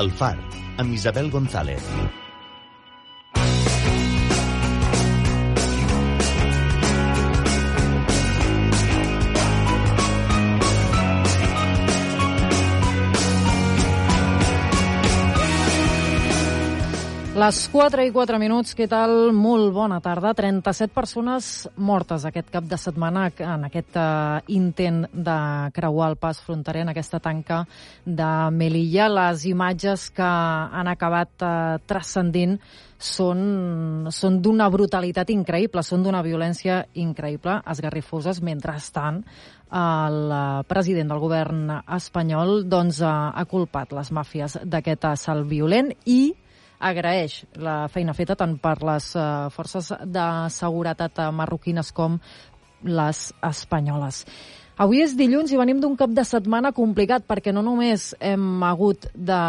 El Far, amb Isabel González. Les 4 i 4 minuts, què tal? Molt bona tarda. 37 persones mortes aquest cap de setmana en aquest uh, intent de creuar el pas fronterer en aquesta tanca de Melilla. Les imatges que han acabat uh, transcendint són, són d'una brutalitat increïble, són d'una violència increïble, esgarrifoses. Mentrestant, el president del govern espanyol doncs, ha culpat les màfies d'aquest assalt violent i agraeix la feina feta tant per les uh, forces de seguretat marroquines com les espanyoles. Avui és dilluns i venim d'un cap de setmana complicat perquè no només hem hagut de,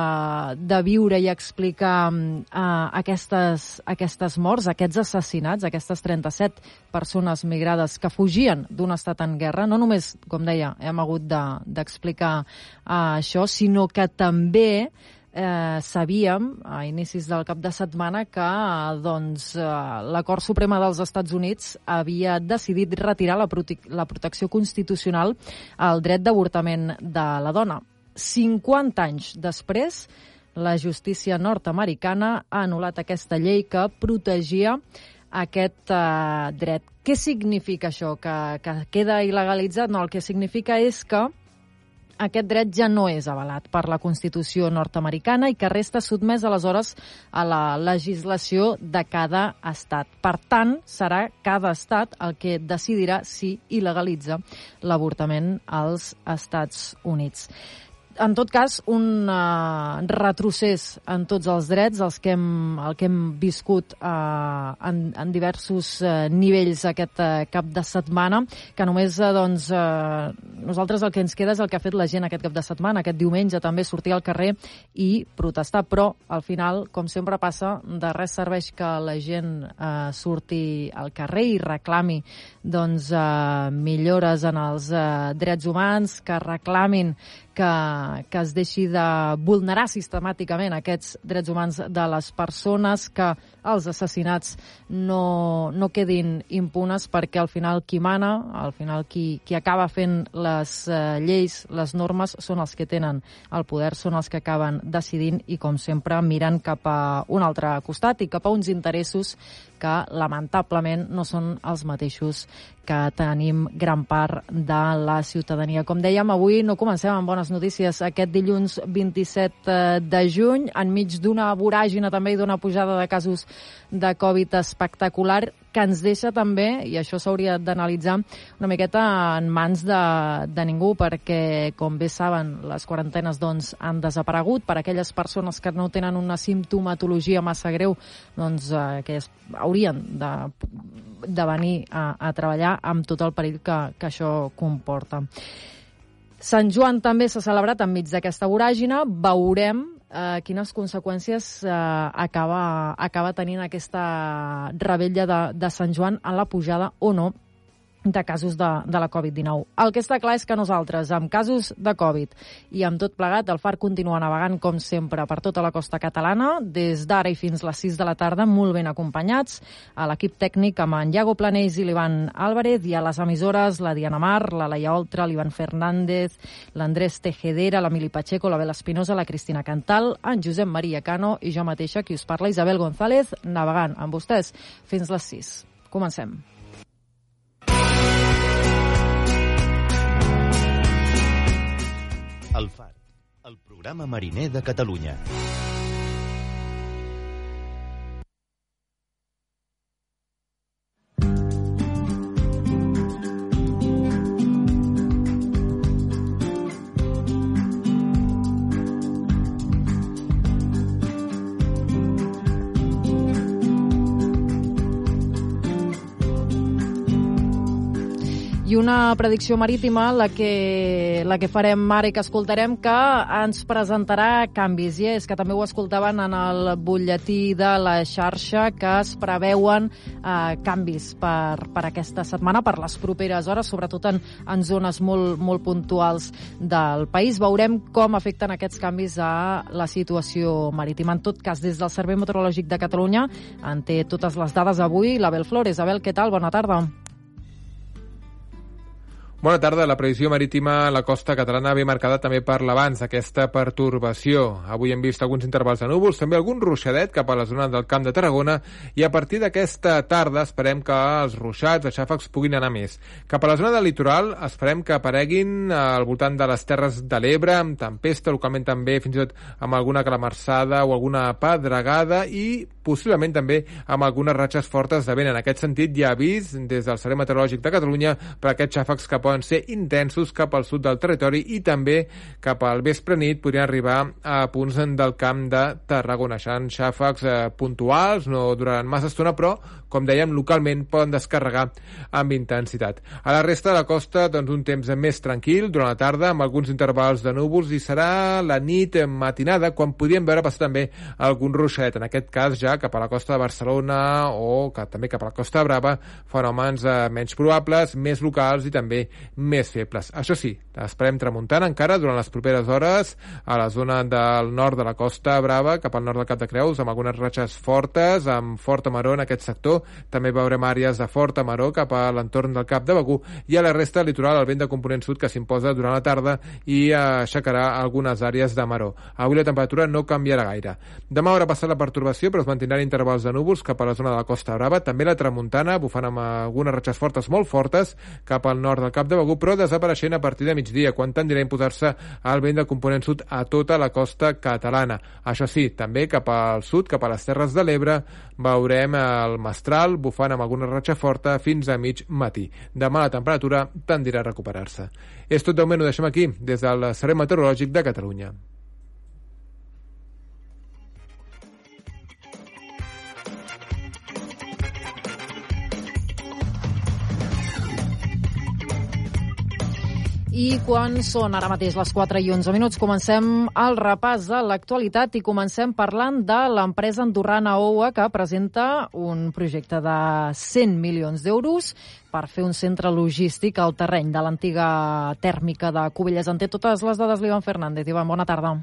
de viure i explicar uh, aquestes, aquestes morts, aquests assassinats, aquestes 37 persones migrades que fugien d'un estat en guerra, no només, com deia, hem hagut d'explicar de, uh, això, sinó que també eh, sabíem a inicis del cap de setmana que doncs, eh, la Cort Suprema dels Estats Units havia decidit retirar la, prote la protecció constitucional al dret d'avortament de la dona. 50 anys després, la justícia nord-americana ha anul·lat aquesta llei que protegia aquest eh, dret. Què significa això? Que, que queda il·legalitzat? No, el que significa és que aquest dret ja no és avalat per la Constitució nord-americana i que resta sotmès aleshores a la legislació de cada estat. Per tant, serà cada estat el que decidirà si il·legalitza l'avortament als Estats Units en tot cas, un uh, retrocés en tots els drets, els que hem, el que hem viscut uh, en, en diversos uh, nivells aquest uh, cap de setmana, que només, uh, doncs, uh, nosaltres el que ens queda és el que ha fet la gent aquest cap de setmana, aquest diumenge també sortir al carrer i protestar, però al final, com sempre passa, de res serveix que la gent uh, surti al carrer i reclami doncs, uh, millores en els uh, drets humans, que reclamin que, que es deixi de vulnerar sistemàticament aquests drets humans de les persones, que els assassinats no, no quedin impunes perquè al final qui mana, al final qui, qui acaba fent les eh, lleis, les normes, són els que tenen el poder, són els que acaben decidint i, com sempre, mirant cap a un altre costat i cap a uns interessos que lamentablement no són els mateixos que tenim gran part de la ciutadania. Com dèiem, avui no comencem amb bones notícies. Aquest dilluns 27 eh, de juny, enmig d'una voràgina també i d'una pujada de casos de Covid espectacular, que ens deixa també, i això s'hauria d'analitzar una miqueta en mans de, de ningú, perquè, com bé saben, les quarantenes doncs, han desaparegut. Per aquelles persones que no tenen una simptomatologia massa greu, doncs, eh, que es, haurien de, de venir a, a treballar amb tot el perill que, que això comporta. Sant Joan també s'ha celebrat enmig d'aquesta voràgina. Veurem eh, quines conseqüències eh, acaba, acaba tenint aquesta rebella de, de Sant Joan en la pujada o no de casos de, de la Covid-19. El que està clar és que nosaltres, amb casos de Covid i amb tot plegat, el FAR continua navegant, com sempre, per tota la costa catalana, des d'ara i fins les 6 de la tarda, molt ben acompanyats, a l'equip tècnic amb en Iago Planells i l'Ivan Álvarez, i a les emissores, la Diana Mar, la Laia Oltra, l'Ivan Fernández, l'Andrés Tejedera, l'Emili Pacheco, la Bela Espinosa, la Cristina Cantal, en Josep Maria Cano i jo mateixa, qui us parla, Isabel González, navegant amb vostès fins les 6. Comencem. El Far, el programa mariner de Catalunya. I una predicció marítima, la que, la que farem ara i que escoltarem, que ens presentarà canvis. I és que també ho escoltaven en el butlletí de la xarxa, que es preveuen eh, canvis per, per aquesta setmana, per les properes hores, sobretot en, en zones molt, molt puntuals del país. Veurem com afecten aquests canvis a la situació marítima. En tot cas, des del Servei Meteorològic de Catalunya en té totes les dades avui. L'Abel Flores. Abel, què tal? Bona tarda. Bona tarda. La previsió marítima a la costa catalana ve marcada també per l'abans d'aquesta pertorbació. Avui hem vist alguns intervals de núvols, també algun ruixadet cap a la zona del Camp de Tarragona i a partir d'aquesta tarda esperem que els ruixats, els xàfecs puguin anar més. Cap a la zona del litoral esperem que apareguin al voltant de les Terres de l'Ebre, amb tempesta, localment també fins i tot amb alguna calamarsada o alguna pedregada i possiblement també amb algunes ratxes fortes de vent. En aquest sentit, ja ha vist des del Servei Meteorològic de Catalunya per aquests xàfecs que poden ser intensos cap al sud del territori i també cap al vespre nit podrien arribar a punts del camp de Tarragona. Seran xàfecs eh, puntuals, no duraran massa estona, però, com dèiem, localment poden descarregar amb intensitat. A la resta de la costa, doncs, un temps més tranquil durant la tarda, amb alguns intervals de núvols, i serà la nit matinada quan podíem veure passar també algun ruixet. En aquest cas, ja cap a la costa de Barcelona o que, també cap a la Costa Brava, fenòmens eh, menys probables, més locals i també més febles. Això sí, esperem tramuntant encara durant les properes hores a la zona del nord de la Costa Brava, cap al nord del Cap de Creus, amb algunes ratxes fortes, amb forta maró en aquest sector. També veurem àrees de forta maró cap a l'entorn del Cap de Begú i a la resta del litoral el vent de component sud que s'imposa durant la tarda i aixecarà algunes àrees de maró. Avui la temperatura no canviarà gaire. Demà haurà passat la pertorbació, però es mantindran intervals de núvols cap a la zona de la Costa Brava, també la tramuntana, bufant amb algunes ratxes fortes molt fortes cap al nord del Cap de Begú, però desapareixent a partir de migdia, quan tendirà a imposar-se el vent de component sud a tota la costa catalana. Això sí, també cap al sud, cap a les Terres de l'Ebre, veurem el mestral bufant amb alguna ratxa forta fins a mig matí. Demà la temperatura tendirà a recuperar-se. És tot de moment, ho deixem aquí, des del Servei Meteorològic de Catalunya. I quan són ara mateix les 4 i 11 minuts, comencem el repàs de l'actualitat i comencem parlant de l'empresa andorrana OUA que presenta un projecte de 100 milions d'euros per fer un centre logístic al terreny de l'antiga tèrmica de Cubelles. En té totes les dades l'Ivan Fernández. Ivan, bona tarda.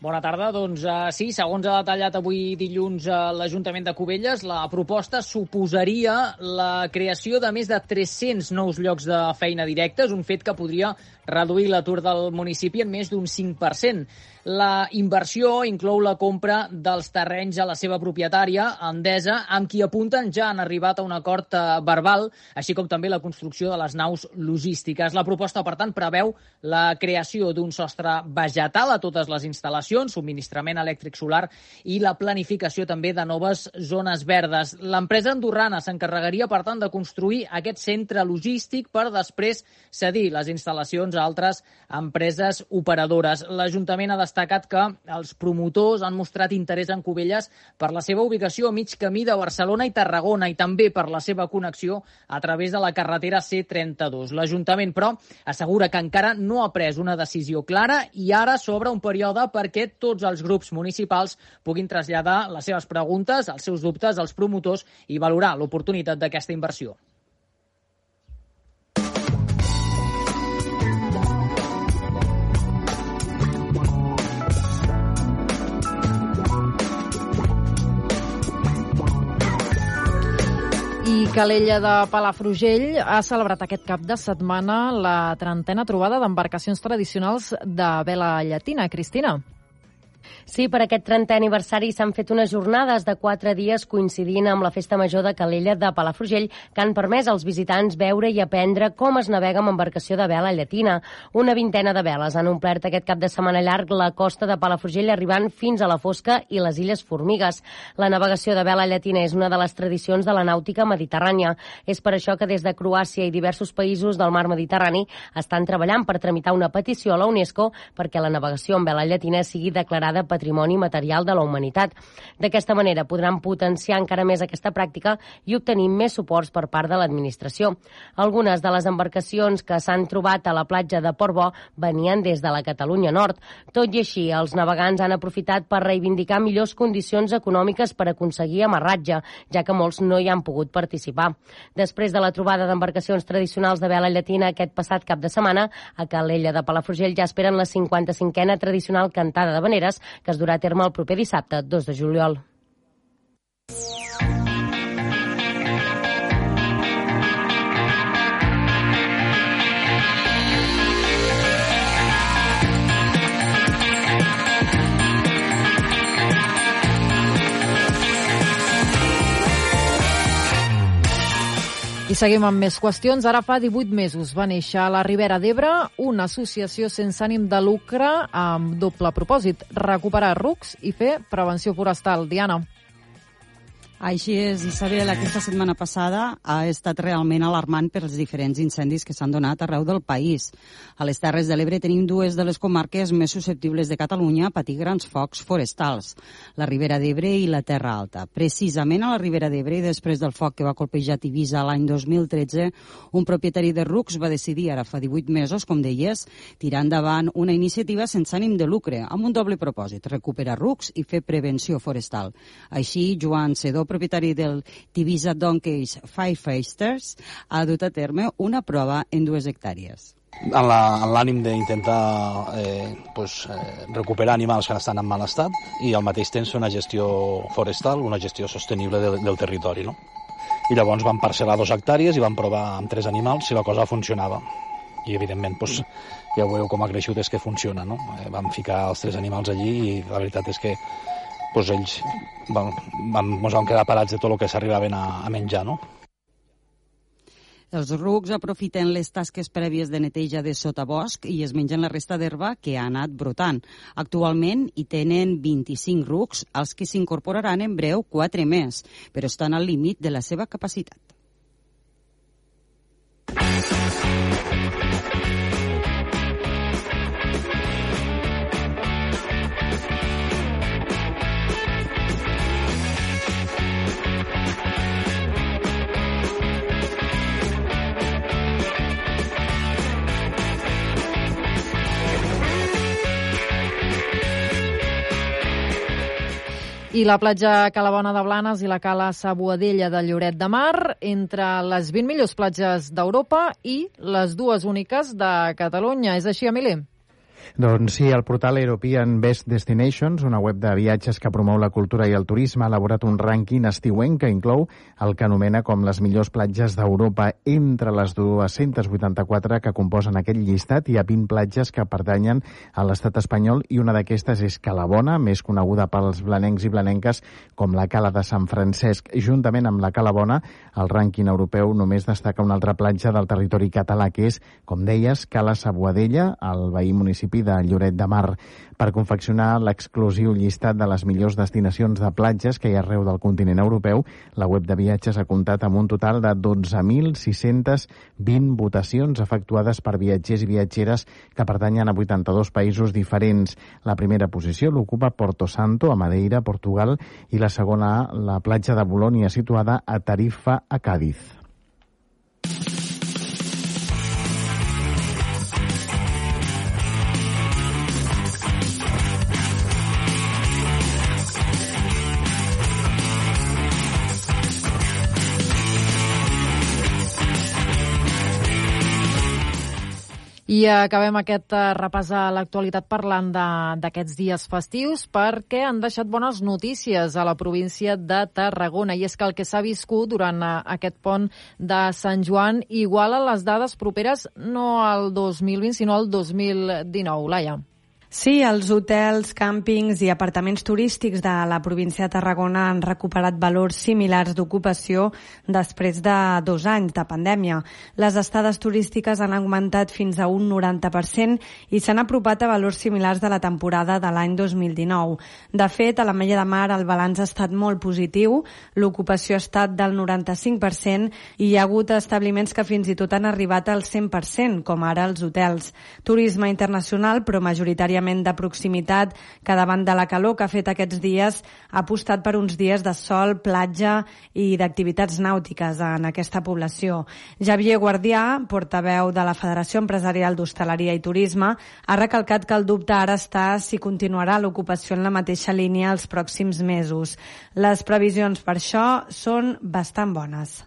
Bona tarda. Doncs uh, sí, segons ha detallat avui dilluns uh, l'Ajuntament de Cubelles, la proposta suposaria la creació de més de 300 nous llocs de feina directes, un fet que podria reduir l'atur del municipi en més d'un 5%. La inversió inclou la compra dels terrenys a la seva propietària, Endesa, amb qui apunten ja han arribat a un acord eh, verbal, així com també la construcció de les naus logístiques. La proposta, per tant, preveu la creació d'un sostre vegetal a totes les instal·lacions, subministrament elèctric solar i la planificació també de noves zones verdes. L'empresa andorrana s'encarregaria, per tant, de construir aquest centre logístic per després cedir les instal·lacions a altres empreses operadores. L'Ajuntament ha destacat que els promotors han mostrat interès en Cubelles per la seva ubicació a mig camí de Barcelona i Tarragona i també per la seva connexió a través de la carretera C32. L'Ajuntament, però, assegura que encara no ha pres una decisió clara i ara s'obre un període perquè tots els grups municipals puguin traslladar les seves preguntes, els seus dubtes als promotors i valorar l'oportunitat d'aquesta inversió. Calella de Palafrugell ha celebrat aquest cap de setmana la trentena trobada d'embarcacions tradicionals de vela llatina. Cristina. Sí, per aquest 30è aniversari s'han fet unes jornades de quatre dies coincidint amb la Festa Major de Calella de Palafrugell que han permès als visitants veure i aprendre com es navega amb embarcació de vela llatina. Una vintena de veles han omplert aquest cap de setmana llarg la costa de Palafrugell arribant fins a la Fosca i les Illes Formigues. La navegació de vela llatina és una de les tradicions de la nàutica mediterrània. És per això que des de Croàcia i diversos països del mar Mediterrani estan treballant per tramitar una petició a la UNESCO perquè la navegació amb vela llatina sigui declarada declarada Patrimoni Material de la Humanitat. D'aquesta manera podran potenciar encara més aquesta pràctica i obtenir més suports per part de l'administració. Algunes de les embarcacions que s'han trobat a la platja de Portbó venien des de la Catalunya Nord. Tot i així, els navegants han aprofitat per reivindicar millors condicions econòmiques per aconseguir amarratge, ja que molts no hi han pogut participar. Després de la trobada d'embarcacions tradicionals de vela llatina aquest passat cap de setmana, a Calella de Palafrugell ja esperen la 55a tradicional cantada de veneres que es durà a terme el proper dissabte, 2 de juliol. I seguim amb més qüestions. Ara fa 18 mesos va néixer a la Ribera d'Ebre una associació sense ànim de lucre amb doble propòsit, recuperar rucs i fer prevenció forestal. Diana. Així és, Isabel, aquesta setmana passada ha estat realment alarmant per els diferents incendis que s'han donat arreu del país. A les Terres de l'Ebre tenim dues de les comarques més susceptibles de Catalunya a patir grans focs forestals, la Ribera d'Ebre i la Terra Alta. Precisament a la Ribera d'Ebre, després del foc que va colpejar Tivisa l'any 2013, un propietari de rucs va decidir, ara fa 18 mesos, com deies, tirar endavant una iniciativa sense ànim de lucre, amb un doble propòsit, recuperar rucs i fer prevenció forestal. Així, Joan Sedó, propietari del Tivisa Donkeys Firefighters, ha dut a terme una prova en dues hectàrees en l'ànim d'intentar eh, pues, eh, recuperar animals que estan en mal estat i al mateix temps fer una gestió forestal, una gestió sostenible del, del territori. No? I llavors vam parcel·lar dos hectàrees i vam provar amb tres animals si la cosa funcionava. I evidentment pues, ja veieu com ha creixut és que funciona. No? Eh, vam ficar els tres animals allí i la veritat és que doncs ells van, van, ens van quedar parats de tot el que s'arribaven a, a menjar, no? Els rucs aprofiten les tasques prèvies de neteja de sotabosc i es mengen la resta d'herba que ha anat brotant. Actualment hi tenen 25 rucs, als que s'incorporaran en breu 4 més, però estan al límit de la seva capacitat. I la platja Calabona de Blanes i la cala Sabuadella de Lloret de Mar, entre les 20 millors platges d'Europa i les dues úniques de Catalunya. És així, Emili? Doncs sí, el portal European Best Destinations, una web de viatges que promou la cultura i el turisme, ha elaborat un rànquing estiuenc que inclou el que anomena com les millors platges d'Europa. Entre les 284 que composen aquest llistat hi ha 20 platges que pertanyen a l'estat espanyol i una d'aquestes és Calabona, més coneguda pels blanencs i blanenques com la Cala de Sant Francesc. Juntament amb la Calabona, el rànquing europeu només destaca una altra platja del territori català, que és, com deies, Cala Sabuadella, el veí municipi municipi de Lloret de Mar per confeccionar l'exclusiu llistat de les millors destinacions de platges que hi ha arreu del continent europeu. La web de viatges ha comptat amb un total de 12.620 votacions efectuades per viatgers i viatgeres que pertanyen a 82 països diferents. La primera posició l'ocupa Porto Santo, a Madeira, Portugal, i la segona, la platja de Bolònia, situada a Tarifa, a Càdiz. Acabem aquest eh, repàs a l'actualitat parlant d'aquests dies festius perquè han deixat bones notícies a la província de Tarragona i és que el que s'ha viscut durant eh, aquest pont de Sant Joan iguala les dades properes no al 2020 sinó al 2019. Laia. Sí, els hotels, càmpings i apartaments turístics de la província de Tarragona han recuperat valors similars d'ocupació després de dos anys de pandèmia. Les estades turístiques han augmentat fins a un 90% i s'han apropat a valors similars de la temporada de l'any 2019. De fet, a la Mella de Mar el balanç ha estat molt positiu, l'ocupació ha estat del 95% i hi ha hagut establiments que fins i tot han arribat al 100%, com ara els hotels. Turisme internacional, però majoritàriament òbviament de proximitat, que davant de la calor que ha fet aquests dies ha apostat per uns dies de sol, platja i d'activitats nàutiques en aquesta població. Javier Guardià, portaveu de la Federació Empresarial d'Hostaleria i Turisme, ha recalcat que el dubte ara està si continuarà l'ocupació en la mateixa línia els pròxims mesos. Les previsions per això són bastant bones.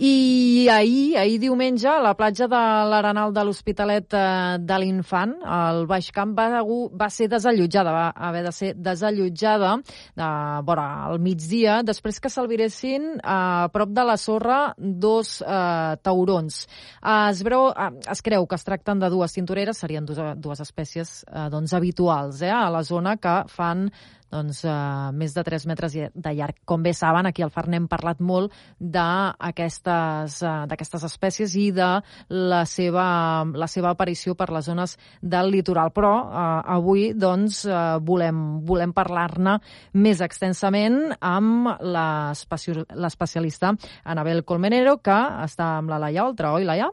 I ahir, ahir diumenge, a la platja de l'Arenal de l'Hospitalet eh, de l'Infant, el Baix Camp va, va ser desallotjada, va haver de ser desallotjada de, vora, al migdia, després que s'alviressin a prop de la sorra dos eh, taurons. Eh, es, breu, eh, es creu que es tracten de dues cintureres, serien dues, dues espècies eh, doncs, habituals eh, a la zona que fan doncs, eh, més de 3 metres de llarg. Com bé saben, aquí al FAR n'hem parlat molt d'aquestes uh, espècies i de la seva, la seva aparició per les zones del litoral. Però uh, avui doncs, uh, volem, volem parlar-ne més extensament amb l'especialista Anabel Colmenero, que està amb la Laia Oltra. Oi, Laia?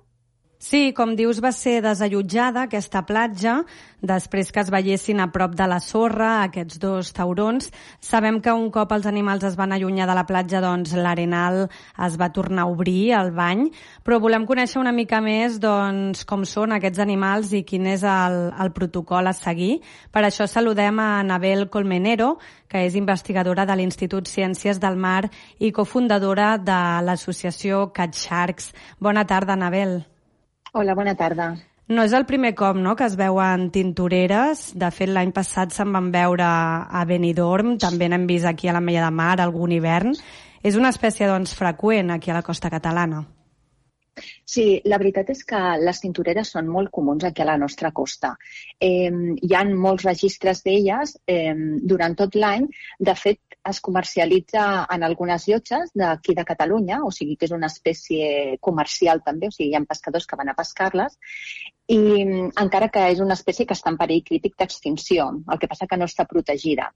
Sí, com dius, va ser desallotjada aquesta platja després que es veiessin a prop de la sorra aquests dos taurons. Sabem que un cop els animals es van allunyar de la platja, doncs l'arenal es va tornar a obrir, el bany, però volem conèixer una mica més doncs, com són aquests animals i quin és el, el protocol a seguir. Per això saludem a Anabel Colmenero, que és investigadora de l'Institut Ciències del Mar i cofundadora de l'associació Cat Sharks. Bona tarda, Anabel. Hola, bona tarda. No és el primer cop no, que es veuen tintoreres. De fet, l'any passat se'n van veure a Benidorm, també n'hem vist aquí a la Mella de Mar algun hivern. És una espècie doncs, freqüent aquí a la costa catalana. Sí, la veritat és que les tintoreres són molt comuns aquí a la nostra costa. Eh, hi ha molts registres d'elles eh, durant tot l'any. De fet, es comercialitza en algunes llotges d'aquí de Catalunya, o sigui que és una espècie comercial també, o sigui, hi ha pescadors que van a pescar-les, i encara que és una espècie que està en perill crític d'extinció, el que passa que no està protegida.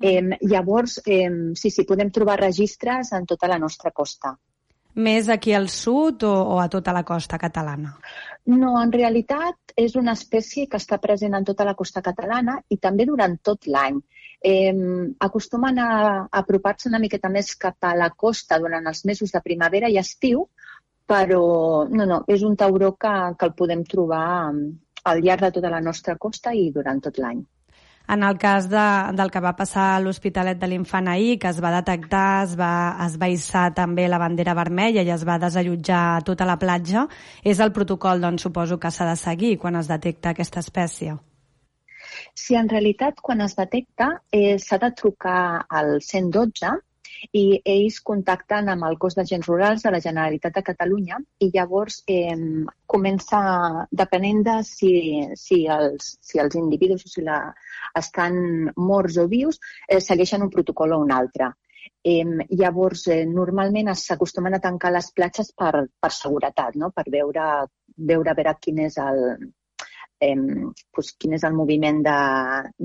Eh, llavors, eh, sí, sí, podem trobar registres en tota la nostra costa més aquí al sud o, o a tota la costa catalana? No, en realitat és una espècie que està present en tota la costa catalana i també durant tot l'any. Eh, acostumen a, a apropar-se una miqueta més cap a la costa durant els mesos de primavera i estiu, però no, no, és un tauró que, que el podem trobar al llarg de tota la nostra costa i durant tot l'any. En el cas de, del que va passar a l'Hospitalet de l'Infant ahir, que es va detectar, es va, es va també la bandera vermella i es va desallotjar tota la platja, és el protocol, doncs, suposo que s'ha de seguir quan es detecta aquesta espècie. Sí, en realitat, quan es detecta, eh, s'ha de trucar al 112 i ells contacten amb el cos d'agents rurals de la Generalitat de Catalunya i llavors eh, comença, depenent de si, si, els, si els individus o si la, estan morts o vius, eh, segueixen un protocol o un altre. Eh, llavors, eh, normalment s'acostumen a tancar les platges per, per seguretat, no? per veure, veure, veure quin és el, eh, pues, quin és el moviment de,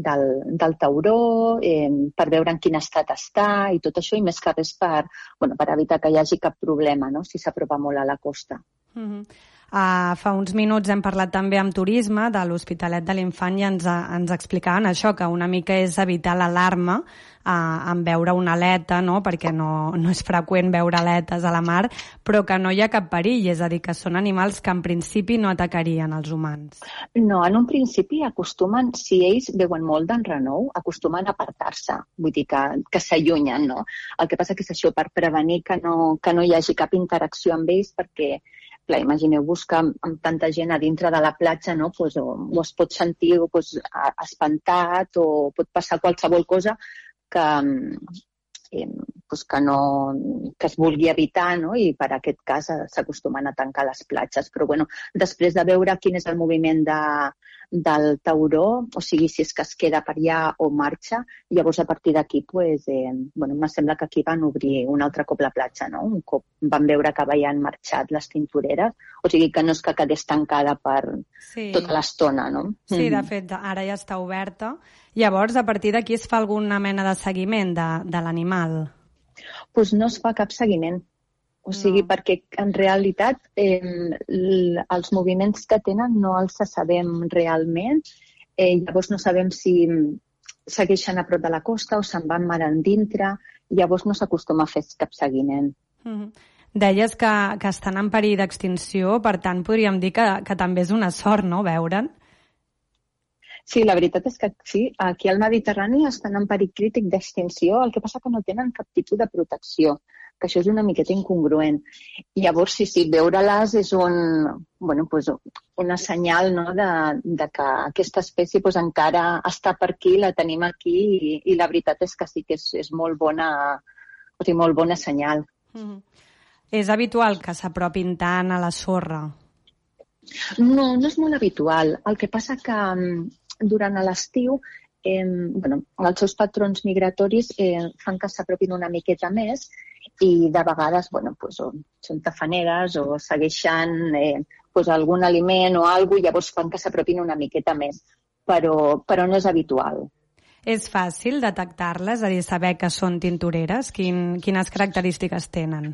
del, del tauró, eh, per veure en quin estat està i tot això, i més que res per, bueno, per evitar que hi hagi cap problema no? si s'apropa molt a la costa. Mm -hmm. Uh, fa uns minuts hem parlat també amb turisme de l'Hospitalet de l'Infant i ens, ens explicaven això, que una mica és evitar l'alarma uh, en veure una aleta, no? perquè no, no és freqüent veure aletes a la mar, però que no hi ha cap perill, és a dir, que són animals que en principi no atacarien els humans. No, en un principi acostumen, si ells veuen molt d'enrenou, acostumen a apartar-se, vull dir que, que s'allunyen, no? El que passa que és això per prevenir que no, que no hi hagi cap interacció amb ells perquè clar, imagineu-vos que amb, amb tanta gent a dintre de la platja no, pues, o, o es pot sentir pues, espantat o pot passar qualsevol cosa que, eh, pues que, no, que es vulgui evitar no? i per aquest cas s'acostumen a tancar les platges. Però bueno, després de veure quin és el moviment de, del tauró, o sigui, si és que es queda per allà o marxa, llavors a partir d'aquí, pues, eh, bueno, me sembla que aquí van obrir un altre cop la platja, no? Un cop van veure que havien marxat les tintoreres, o sigui que no és que quedés tancada per sí. tota l'estona, no? Sí, mm -hmm. de fet, ara ja està oberta. Llavors, a partir d'aquí es fa alguna mena de seguiment de, de l'animal? Doncs pues no es fa cap seguiment. O sigui, no. perquè en realitat eh, els moviments que tenen no els sabem realment. Eh, llavors no sabem si segueixen a prop de la costa o se'n van mar endintre. Llavors no s'acostuma a fer cap seguiment. Mm -hmm. Deies que, que estan en perill d'extinció, per tant podríem dir que, que també és una sort, no?, veure'n. Sí, la veritat és que sí, aquí al Mediterrani estan en perill crític d'extinció, el que passa que no tenen cap tipus de protecció que això és una miqueta incongruent. I llavors, sí, sí, veure-les és un, bueno, pues, una senyal no, de, de que aquesta espècie pues, encara està per aquí, la tenim aquí i, i la veritat és que sí que és, és molt bona, o sigui, molt bona senyal. Mm -hmm. És habitual que s'apropin tant a la sorra? No, no és molt habitual. El que passa que mm, durant l'estiu eh, bueno, els seus patrons migratoris eh, fan que s'apropin una miqueta més i de vegades bueno, pues, o són tafaneres o segueixen eh, pues, algun aliment o alguna cosa, llavors fan que s'apropin una miqueta més, però, però no és habitual. És fàcil detectar-les, és a dir, saber que són tintoreres? Quin, quines característiques tenen?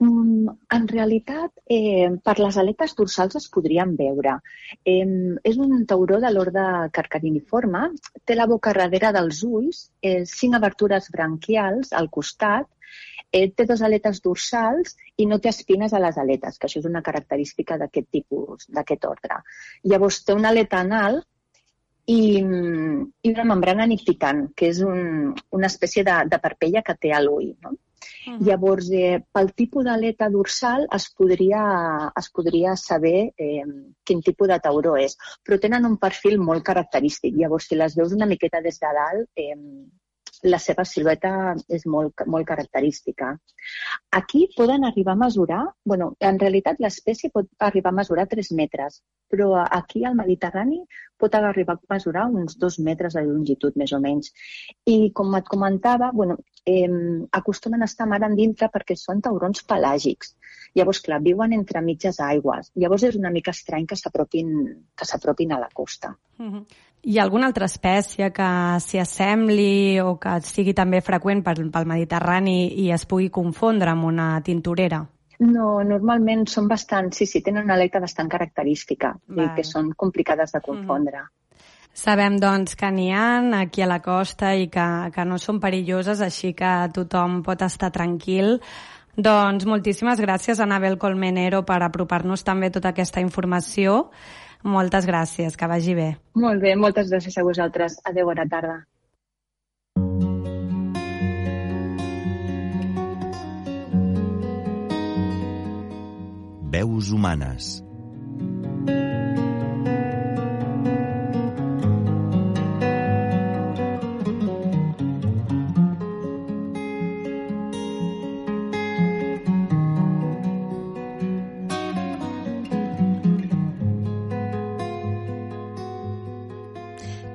Mm, en realitat, eh, per les aletes dorsals es podrien veure. Eh, és un tauró de l'ordre carcariniforme, té la boca darrere dels ulls, eh, cinc obertures branquials al costat, eh, té dues aletes dorsals i no té espines a les aletes, que això és una característica d'aquest tipus, d'aquest ordre. Llavors té una aleta anal i, i una membrana nictitant, que és un, una espècie de, de parpella que té a l'ull. No? Uh -huh. Llavors, eh, pel tipus d'aleta dorsal es podria, es podria saber eh, quin tipus de tauró és, però tenen un perfil molt característic. Llavors, si les veus una miqueta des de dalt, eh, la seva silueta és molt, molt característica. Aquí poden arribar a mesurar, bueno, en realitat l'espècie pot arribar a mesurar 3 metres, però aquí al Mediterrani pot arribar a mesurar uns 2 metres de longitud, més o menys. I com et comentava, bueno, eh, acostumen a estar mar endintre perquè són taurons pelàgics. Llavors, clar, viuen entre mitges aigües. Llavors és una mica estrany que s'apropin a la costa. Uh -huh. Hi ha alguna altra espècie que s'hi assembli o que sigui també freqüent pel, pel Mediterrani i es pugui confondre amb una tintorera? No, normalment són bastant, sí, sí, tenen una aleta bastant característica vale. i que són complicades de confondre. Mm. Sabem, doncs, que n'hi ha aquí a la costa i que, que no són perilloses, així que tothom pot estar tranquil. Doncs moltíssimes gràcies, Anabel Colmenero, per apropar-nos també tota aquesta informació. Moltes gràcies, que vagi bé. Molt bé, moltes gràcies a vosaltres. Adéu, bona tarda. Veus humanes.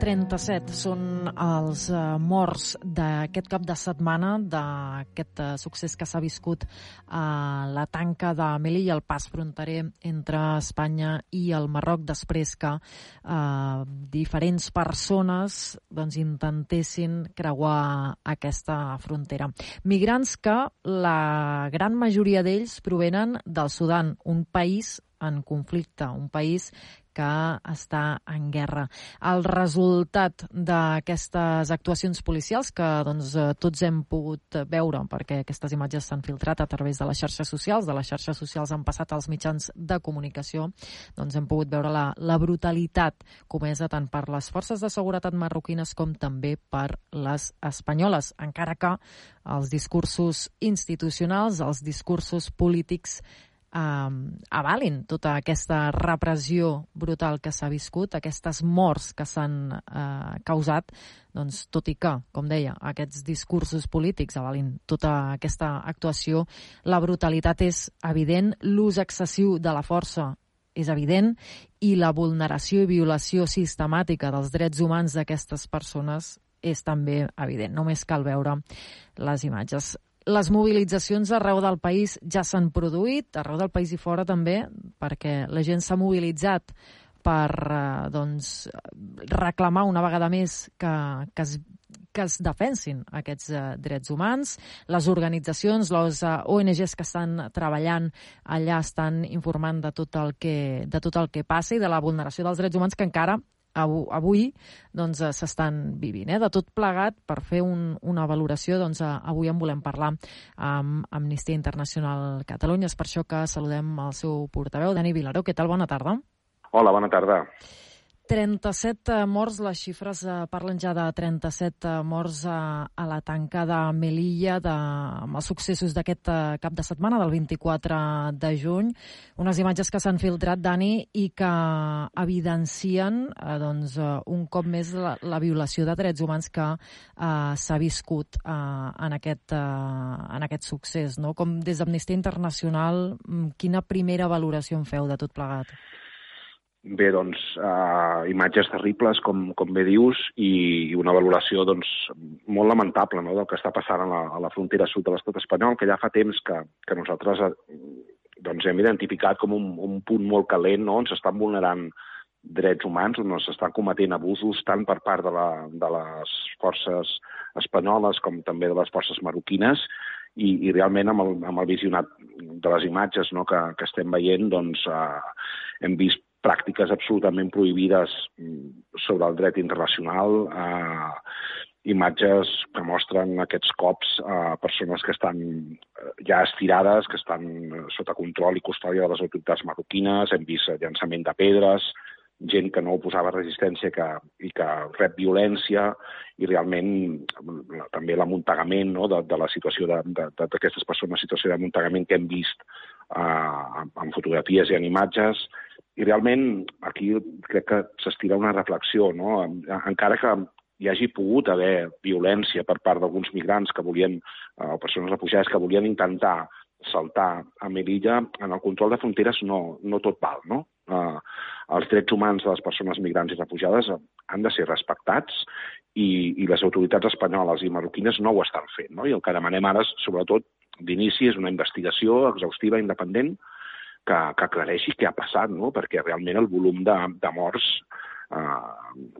37 són els uh, morts d'aquest cap de setmana, d'aquest uh, succés que s'ha viscut a la tanca de i el pas fronterer entre Espanya i el Marroc després que uh, diferents persones doncs, intentessin creuar aquesta frontera. Migrants que la gran majoria d'ells provenen del Sudan, un país en conflicte, un país que està en guerra. El resultat d'aquestes actuacions policials, que doncs, eh, tots hem pogut veure, perquè aquestes imatges s'han filtrat a través de les xarxes socials, de les xarxes socials han passat als mitjans de comunicació, doncs hem pogut veure la, la brutalitat comesa tant per les forces de seguretat marroquines com també per les espanyoles, encara que els discursos institucionals, els discursos polítics avalin tota aquesta repressió brutal que s'ha viscut, aquestes morts que s'han eh, causat, doncs, tot i que, com deia, aquests discursos polítics avalin tota aquesta actuació, la brutalitat és evident, l'ús excessiu de la força és evident i la vulneració i violació sistemàtica dels drets humans d'aquestes persones és també evident. Només cal veure les imatges. Les mobilitzacions arreu del país ja s'han produït, arreu del país i fora també, perquè la gent s'ha mobilitzat per eh, doncs, reclamar una vegada més que, que es que es defensin aquests eh, drets humans. Les organitzacions, les eh, ONGs que estan treballant allà estan informant de tot el que, de tot el que passa i de la vulneració dels drets humans que encara avui doncs, eh, s'estan vivint. Eh? De tot plegat, per fer un, una valoració, doncs, eh, avui en volem parlar amb Amnistia Internacional Catalunya. És per això que saludem el seu portaveu, Dani Vilaró. Què tal? Bona tarda. Hola, bona tarda. 37 eh, morts, les xifres eh, parlen ja de 37 eh, morts a, a la tanca de Melilla de, amb els successos d'aquest cap de setmana, del 24 de juny. Unes imatges que s'han filtrat, Dani, i que evidencien eh, doncs, un cop més la, la violació de drets humans que eh, s'ha viscut eh, en, aquest, eh, en aquest succés. No? Com des d'Amnistia Internacional, mm, quina primera valoració en feu de tot plegat? Bé, doncs, uh, imatges terribles, com, com bé dius, i una valoració doncs, molt lamentable no?, del que està passant a la, a la frontera sud de l'estat espanyol, que ja fa temps que, que nosaltres uh, doncs, hem identificat com un, un punt molt calent no?, on s'estan vulnerant drets humans, on s'estan cometent abusos tant per part de, la, de les forces espanyoles com també de les forces marroquines, i, i realment amb el, amb el visionat de les imatges no, que, que estem veient doncs, eh, hem vist pràctiques absolutament prohibides mm, sobre el dret internacional, eh, imatges que mostren aquests cops a persones que estan eh, ja estirades, que estan sota control i custòdia de les autoritats marroquines, hem vist llançament de pedres, gent que no oposava resistència que, i que rep violència i realment mm, també l'amuntegament no, de, de la situació d'aquestes persones, situació d'amuntegament que hem vist eh, en fotografies i en imatges, i realment aquí crec que s'estira una reflexió, no? encara que hi hagi pogut haver violència per part d'alguns migrants que volien, eh, o persones refugiades que volien intentar saltar a Melilla, en el control de fronteres no, no tot val, no? Eh, els drets humans de les persones migrants i refugiades han de ser respectats i, i les autoritats espanyoles i marroquines no ho estan fent, no? I el que demanem ara, sobretot, d'inici, és una investigació exhaustiva, independent, que, que aclareixi què ha passat, no? perquè realment el volum de, de morts eh,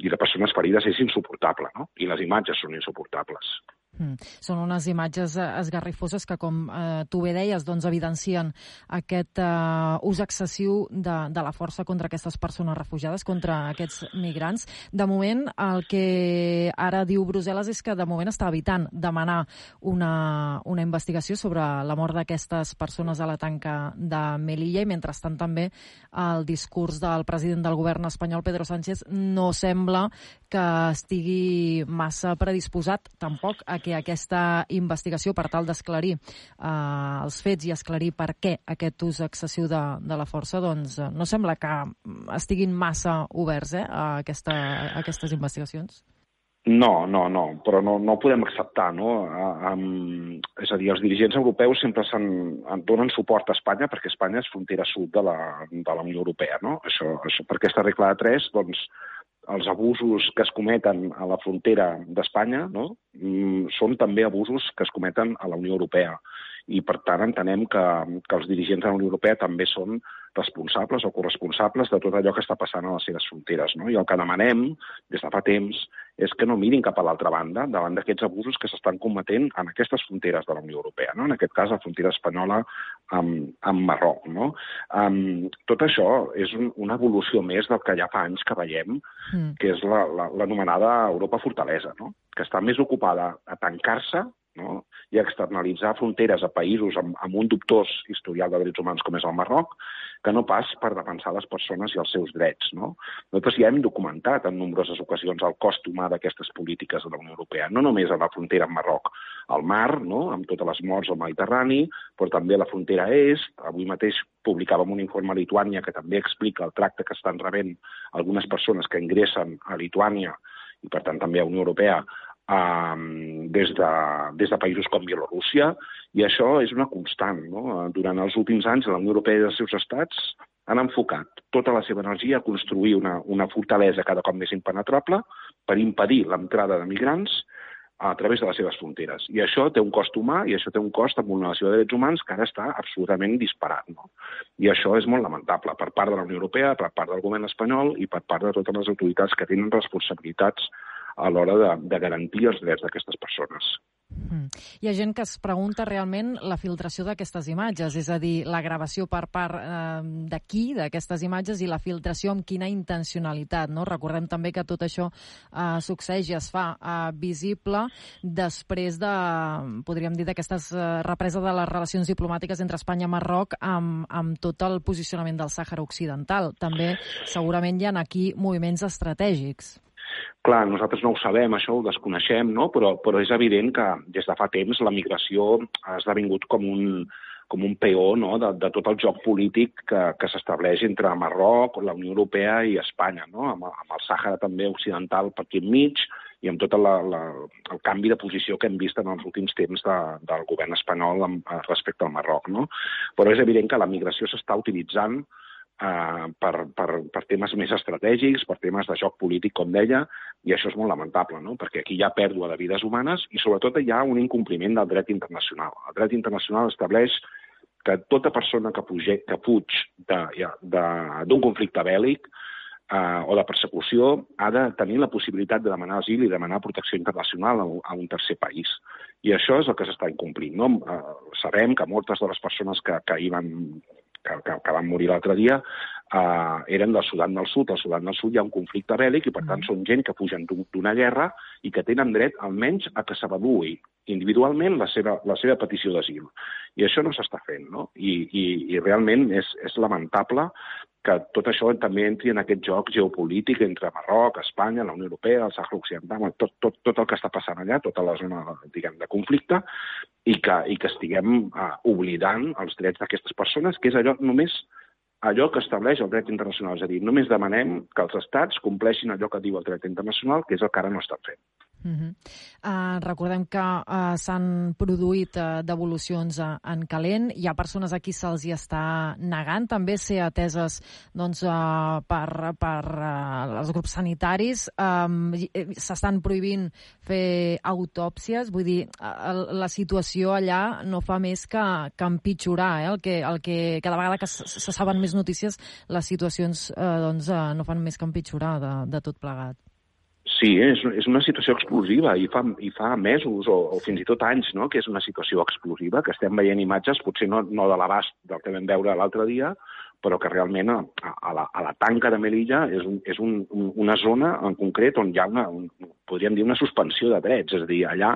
i de persones ferides és insuportable, no? i les imatges són insuportables. Mm. Són unes imatges eh, esgarrifoses que, com eh, tu bé deies, doncs, evidencien aquest eh, ús excessiu de, de la força contra aquestes persones refugiades, contra aquests migrants. De moment, el que ara diu Brussel·les és que de moment està evitant demanar una, una investigació sobre la mort d'aquestes persones a la tanca de Melilla i, mentrestant, també el discurs del president del govern espanyol, Pedro Sánchez, no sembla que estigui massa predisposat tampoc a que aquesta investigació per tal d'esclarir eh, els fets i esclarir per què aquest ús excessiu de, de la força, doncs eh, no sembla que estiguin massa oberts eh, a, aquesta, a aquestes investigacions? No, no, no, però no, no podem acceptar, no? Um, és a dir, els dirigents europeus sempre donen suport a Espanya perquè Espanya és frontera sud de la, de la Unió Europea, no? Això, això, per aquesta regla de tres, doncs, els abusos que es cometen a la frontera d'Espanya no? Mm, són també abusos que es cometen a la Unió Europea. I, per tant, entenem que, que els dirigents de la Unió Europea també són responsables o corresponsables de tot allò que està passant a les seves fronteres. No? I el que demanem des de fa temps és que no mirin cap a l'altra banda davant d'aquests abusos que s'estan cometent en aquestes fronteres de la Unió Europea, no? en aquest cas la frontera espanyola amb, amb Marroc. No? Um, tot això és un, una evolució més del que ja fa anys que veiem, mm. que és l'anomenada la, la, Europa fortalesa, no? que està més ocupada a tancar-se no? i externalitzar fronteres a països amb, amb un dubtós historial de drets humans com és el Marroc, que no pas per defensar les persones i els seus drets. No? Nosaltres ja hem documentat en nombroses ocasions el cost humà d'aquestes polítiques de la Unió Europea, no només a la frontera amb Marroc, al mar, no? amb totes les morts al Mediterrani, però també a la frontera est. Avui mateix publicàvem un informe a Lituània que també explica el tracte que estan rebent algunes persones que ingressen a Lituània i per tant també a Unió Europea, um, des, de, des de països com Bielorússia, i això és una constant. No? Durant els últims anys, la Unió Europea i els seus estats han enfocat tota la seva energia a construir una, una fortalesa cada cop més impenetrable per impedir l'entrada de migrants a través de les seves fronteres. I això té un cost humà i això té un cost en vulneració de drets humans que ara està absolutament disparat. No? I això és molt lamentable per part de la Unió Europea, per part del govern espanyol i per part de totes les autoritats que tenen responsabilitats a l'hora de, de garantir els drets d'aquestes persones. Mm. Hi ha gent que es pregunta realment la filtració d'aquestes imatges, és a dir, la gravació per part eh, d'aquí, d'aquestes imatges, i la filtració amb quina intencionalitat. No? Recordem també que tot això eh, succeeix i es fa eh, visible després de, podríem dir, d'aquestes eh, represa de les relacions diplomàtiques entre Espanya i Marroc amb, amb tot el posicionament del Sàhara Occidental. També segurament hi ha aquí moviments estratègics. Clar, nosaltres no ho sabem, això ho desconeixem, no? però, però és evident que des de fa temps la migració ha esdevingut com un, com un peó no? de, de tot el joc polític que, que s'estableix entre Marroc, la Unió Europea i Espanya, no? amb, amb el Sàhara també occidental per aquí enmig i amb tot la, la, el canvi de posició que hem vist en els últims temps de, del govern espanyol amb, respecte al Marroc. No? Però és evident que la migració s'està utilitzant eh, per, per, per temes més estratègics, per temes de joc polític, com deia, i això és molt lamentable, no? perquè aquí hi ha pèrdua de vides humanes i sobretot hi ha un incompliment del dret internacional. El dret internacional estableix que tota persona que, puge, que fuig d'un conflicte bèl·lic eh, o de persecució ha de tenir la possibilitat de demanar asil i demanar protecció internacional a, a un tercer país. I això és el que s'està incomplint. No? Eh, sabem que moltes de les persones que, que hi van que, que, que van morir l'altre dia, eh, eren del Sudan del Sud. Al Sudan del Sud hi ha un conflicte bèl·lic i, per tant, mm. són gent que fugen d'una guerra i que tenen dret, almenys, a que s'avaluï individualment la seva, la seva petició d'asil. I això no s'està fent, no? I, i, i realment és, és lamentable que tot això també entri en aquest joc geopolític entre Marroc, Espanya, la Unió Europea, el Sàhara Occidental, tot, tot, tot el que està passant allà, tota la zona diguem, de conflicte, i que, i que estiguem uh, oblidant els drets d'aquestes persones, que és allò només allò que estableix el dret internacional. És a dir, només demanem que els estats compleixin allò que diu el dret internacional, que és el que ara no estan fent. Uh -huh. uh, recordem que uh, s'han produït uh, devolucions uh, en calent. Hi ha persones a qui se'ls hi està negant també ser ateses doncs, uh, per, per uh, els grups sanitaris. Um, S'estan prohibint fer autòpsies. Vull dir, uh, la situació allà no fa més que, que empitjorar. Eh? El que, el que cada vegada que se saben més notícies, les situacions uh, doncs, uh, no fan més que empitjorar de, de tot plegat. Sí, és, és una situació explosiva i fa, i fa mesos o, o fins i tot anys no? que és una situació explosiva, que estem veient imatges, potser no, no de l'abast del que vam veure l'altre dia, però que realment a, a, la, a la tanca de Melilla és, un, és un, un, una zona en concret on hi ha una, un, podríem dir, una suspensió de drets, és a dir, allà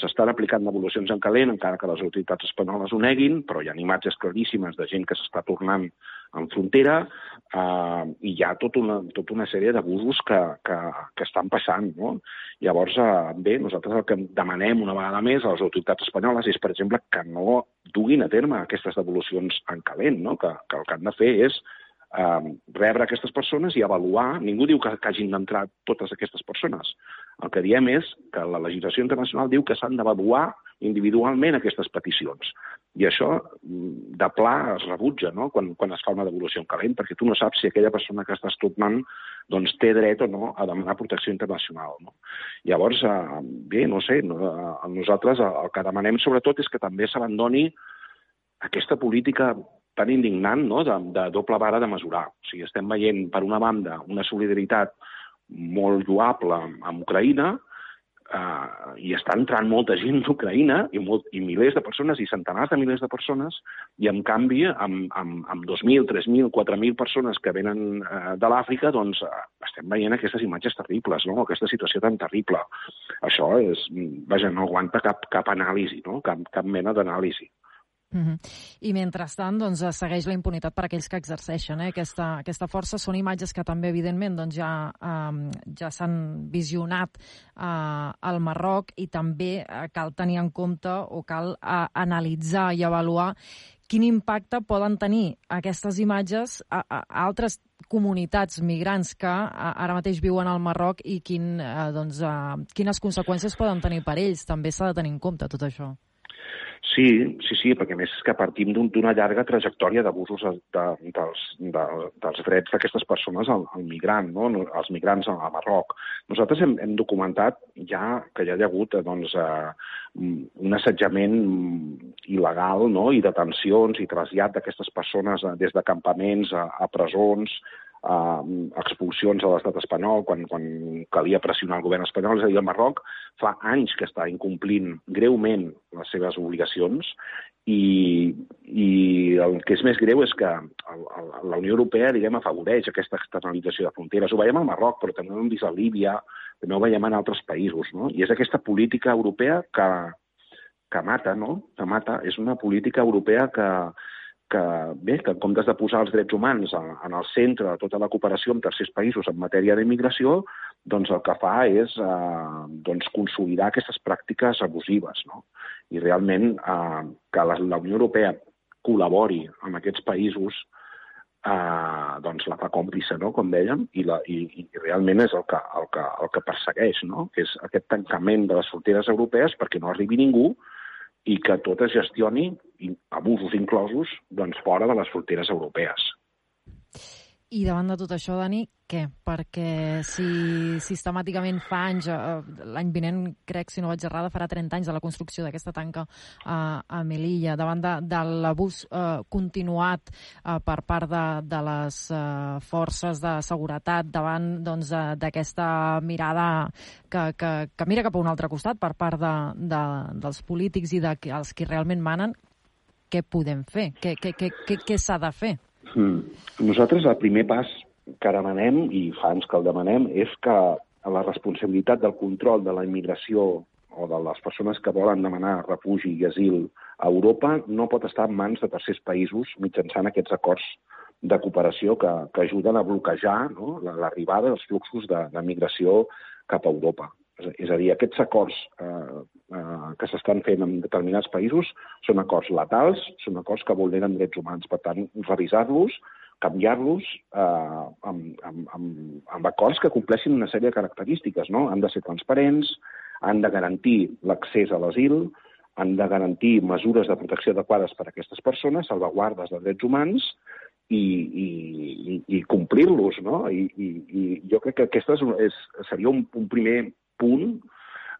s'estan aplicant devolucions en calent, encara que les autoritats espanyoles ho neguin, però hi ha imatges claríssimes de gent que s'està tornant en frontera eh, i hi ha tota una, tota una sèrie d'abusos que, que, que estan passant. No? Llavors, eh, bé, nosaltres el que demanem una vegada més a les autoritats espanyoles és, per exemple, que no duguin a terme aquestes devolucions en calent, no? que, que el que han de fer és eh, rebre aquestes persones i avaluar. Ningú diu que, que hagin d'entrar totes aquestes persones, el que diem és que la legislació internacional diu que s'han d'avaluar individualment aquestes peticions. I això, mm, de pla, es rebutja no? quan, quan es fa una devolució en calent, perquè tu no saps si aquella persona que estàs tornant doncs, té dret o no a demanar protecció internacional. No? Llavors, eh, bé, no sé, eh, nosaltres el que demanem sobretot és que també s'abandoni aquesta política tan indignant no? de, de doble vara de mesurar. O sigui, estem veient, per una banda, una solidaritat molt lloable amb Ucraïna, eh, i està entrant molta gent d'Ucraïna, i, molt, i milers de persones, i centenars de milers de persones, i en canvi, amb, amb, amb 2.000, 3.000, 4.000 persones que venen eh, de l'Àfrica, doncs eh, estem veient aquestes imatges terribles, no? aquesta situació tan terrible. Això és, vaja, no aguanta cap, cap anàlisi, no? cap, cap mena d'anàlisi. Uh -huh. I mentrestant doncs, segueix la impunitat per aquells que exerceixen eh, aquesta, aquesta força. Són imatges que també, evidentment, doncs, ja, um, ja s'han visionat uh, al Marroc i també uh, cal tenir en compte o cal uh, analitzar i avaluar quin impacte poden tenir aquestes imatges a, a, a altres comunitats migrants que ara mateix viuen al Marroc i quin, eh, doncs, eh, quines conseqüències poden tenir per ells. També s'ha de tenir en compte tot això. Sí, sí, sí, perquè més és que partim d'una llarga trajectòria d'abusos de, de, dels, de, dels drets d'aquestes persones al, al migrant, no? els migrants a, Marroc. Nosaltres hem, hem documentat ja que ja hi ha hagut doncs, eh, un assetjament il·legal no? i detencions i trasllat d'aquestes persones eh, des de campaments a, a presons, eh, expulsions a l'estat espanyol quan, quan calia pressionar el govern espanyol. És a dir, el Marroc fa anys que està incomplint greument les seves obligacions i, i el que és més greu és que el, el, la Unió Europea, diguem, afavoreix aquesta externalització de fronteres. Ho veiem al Marroc, però també ho hem vist a Líbia, també ho veiem en altres països, no? I és aquesta política europea que, que mata, no? Que mata. És una política europea que, que, bé, que en comptes de posar els drets humans en, en el centre de tota la cooperació amb tercers països en matèria d'immigració, doncs el que fa és eh, doncs consolidar aquestes pràctiques abusives. No? I realment eh, que la, la Unió Europea col·labori amb aquests països eh, doncs la fa còmplice, no? com dèiem, i, la, i, i realment és el que, el, que, el que persegueix, no? que és aquest tancament de les fronteres europees perquè no arribi ningú i que tot es gestioni, abusos inclosos, doncs fora de les fronteres europees. I davant de tot això, Dani, què? Perquè si sistemàticament fa anys, eh, l'any vinent, crec, si no vaig errada, farà 30 anys de la construcció d'aquesta tanca eh, a Melilla, davant de, de l'abús eh, continuat eh, per part de, de les eh, forces de seguretat, davant doncs, d'aquesta doncs, mirada que, que, que mira cap a un altre costat per part de, de, dels polítics i dels qui realment manen, què podem fer? Què, què, què, què, què s'ha de fer? Mm. Nosaltres el primer pas que demanem, i fa anys que el demanem, és que la responsabilitat del control de la immigració o de les persones que volen demanar refugi i asil a Europa no pot estar en mans de tercers països mitjançant aquests acords de cooperació que, que ajuden a bloquejar no, l'arribada dels fluxos de, de migració cap a Europa. És a dir, aquests acords eh, que s'estan fent en determinats països són acords letals, són acords que vulneren drets humans. Per tant, revisar-los, canviar-los eh, amb, amb, amb, amb acords que compleixin una sèrie de característiques. No? Han de ser transparents, han de garantir l'accés a l'asil, han de garantir mesures de protecció adequades per a aquestes persones, salvaguardes de drets humans i, i, i, i complir-los. No? I, i, I jo crec que aquesta és, és, seria un, un primer punt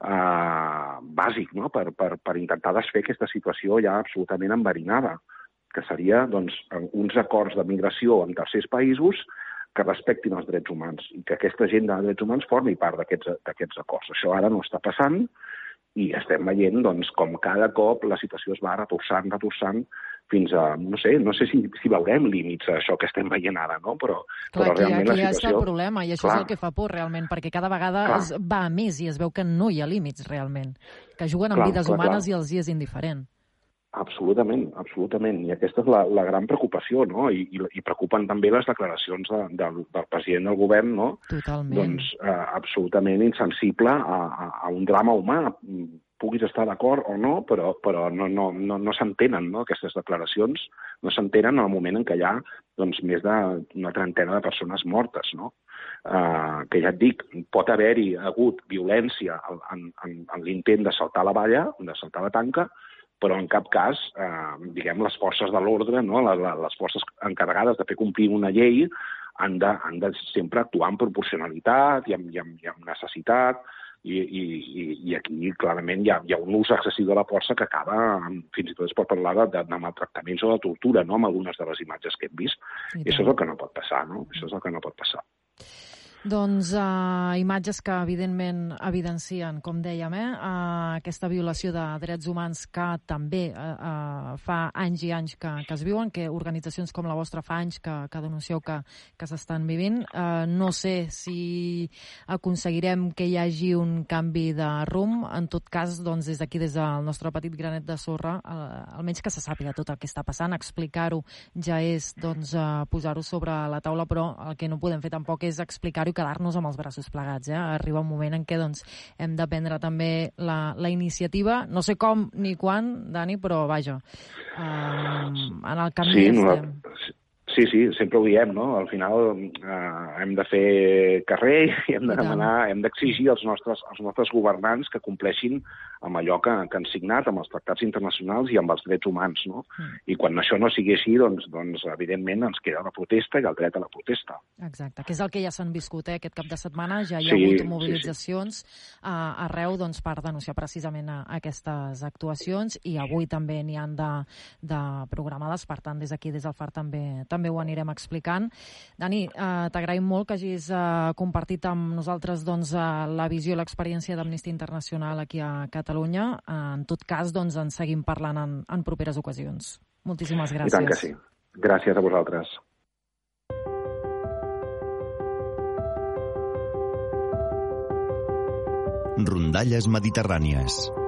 eh, bàsic no? per, per, per intentar desfer aquesta situació ja absolutament enverinada, que seria doncs, uns acords de migració en tercers països que respectin els drets humans i que aquesta agenda de drets humans formi part d'aquests acords. Això ara no està passant i estem veient doncs, com cada cop la situació es va retorçant, retorçant, fins a, no sé, no sé si, si veurem límits a això que estem veient ara, no? Però, Clar, però realment aquí, aquí la situació... està el problema, i això Clar. és el que fa por realment, perquè cada vegada Clar. es va a més i es veu que no hi ha límits realment, que juguen amb Clar, vides clar, humanes clar. i els hi és indiferent. Absolutament, absolutament. I aquesta és la, la gran preocupació, no? I, i, i preocupen també les declaracions de, de, del president del govern, no? Totalment. Doncs eh, absolutament insensible a, a, a un drama humà puguis estar d'acord o no, però, però no, no, no, no s'entenen no? aquestes declaracions, no s'entenen en el moment en què hi ha doncs, més d'una trentena de persones mortes. No? Uh, que ja et dic, pot haver-hi hagut violència en, en, en l'intent de saltar la valla, de saltar la tanca, però en cap cas, eh, diguem, les forces de l'ordre, no? les, les forces encarregades de fer complir una llei, han de, han de sempre actuar amb proporcionalitat i amb, i amb, i amb necessitat, i, i, i aquí clarament hi ha, hi ha un ús excessiu de la força que acaba, fins i tot es pot parlar de, de, de maltractaments o de tortura, no?, amb algunes de les imatges que hem vist. I, I això és el que no pot passar, no? Això és el que no pot passar. Doncs uh, imatges que evidentment evidencien, com dèiem, eh, uh, aquesta violació de drets humans que també uh, uh, fa anys i anys que, que es viuen, que organitzacions com la vostra fa anys que, que denuncieu que, que s'estan vivint. Uh, no sé si aconseguirem que hi hagi un canvi de rumb. En tot cas, doncs, des d'aquí, des del nostre petit granet de sorra, uh, almenys que se sàpiga tot el que està passant, explicar-ho ja és doncs, uh, posar-ho sobre la taula, però el que no podem fer tampoc és explicar-ho quedar-nos amb els braços plegats. Eh? Arriba un moment en què doncs, hem de prendre també la, la iniciativa, no sé com ni quan, Dani, però vaja, um, en el camí sí, estem. No, Sí, sí, sempre ho diem, no? Al final eh, hem de fer carrer i hem de demanar, hem d'exigir als nostres, als nostres governants que compleixin amb allò que, que han signat, amb els tractats internacionals i amb els drets humans, no? Mm. I quan això no sigui així, doncs, doncs evidentment ens queda la protesta i el dret a la protesta. Exacte, que és el que ja s'han viscut eh, aquest cap de setmana, ja hi ha sí, hagut mobilitzacions sí, sí. Uh, arreu doncs, per denunciar precisament a, a aquestes actuacions i avui també n'hi han de, de programades, per tant, des d'aquí, des del FAR també també ho anirem explicant. Dani, eh, t'agraïm molt que hagis eh, compartit amb nosaltres doncs, eh, la visió i l'experiència d'Amnistia Internacional aquí a Catalunya. Eh, en tot cas, doncs, en seguim parlant en, en properes ocasions. Moltíssimes gràcies. I tant que sí. Gràcies a vosaltres. Rondalles mediterrànies.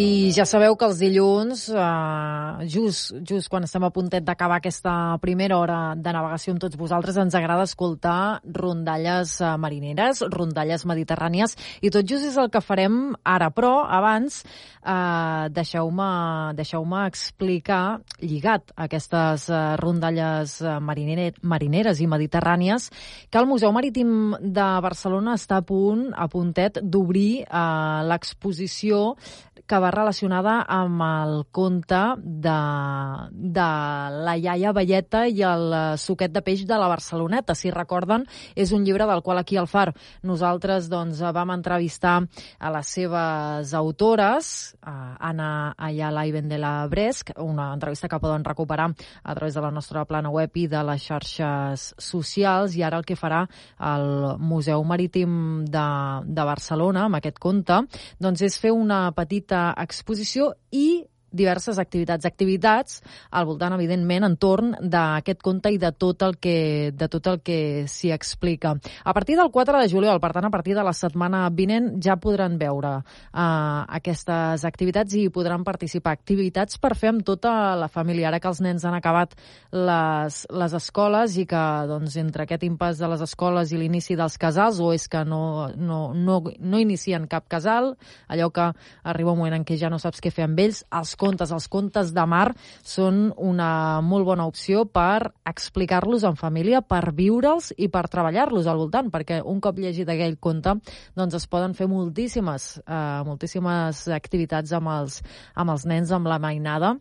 I ja sabeu que els dilluns, eh, just, just quan estem a puntet d'acabar aquesta primera hora de navegació amb tots vosaltres, ens agrada escoltar rondalles eh, marineres, rondalles mediterrànies, i tot just és el que farem ara. Però abans, eh, deixeu-me deixeu explicar, lligat a aquestes eh, rondalles eh, mariner, marineres i mediterrànies, que el Museu Marítim de Barcelona està a punt, a puntet, d'obrir eh, l'exposició que va relacionada amb el conte de, de la iaia Velleta i el eh, suquet de peix de la Barceloneta. Si recorden, és un llibre del qual aquí al FAR nosaltres doncs, vam entrevistar a les seves autores, a Anna Ayala i Vendela Bresc, una entrevista que poden recuperar a través de la nostra plana web i de les xarxes socials, i ara el que farà el Museu Marítim de, de Barcelona amb aquest conte doncs és fer una petita exposició i diverses activitats. Activitats al voltant, evidentment, entorn d'aquest conte i de tot el que, de tot el que s'hi explica. A partir del 4 de juliol, per tant, a partir de la setmana vinent, ja podran veure uh, aquestes activitats i podran participar. Activitats per fer amb tota la família. Ara que els nens han acabat les, les escoles i que, doncs, entre aquest impàs de les escoles i l'inici dels casals, o és que no, no, no, no inicien cap casal, allò que arriba un moment en què ja no saps què fer amb ells, els contes. Els contes de mar són una molt bona opció per explicar-los en família, per viure'ls i per treballar-los al voltant, perquè un cop llegit aquell conte doncs es poden fer moltíssimes, eh, moltíssimes activitats amb els, amb els nens, amb la mainada,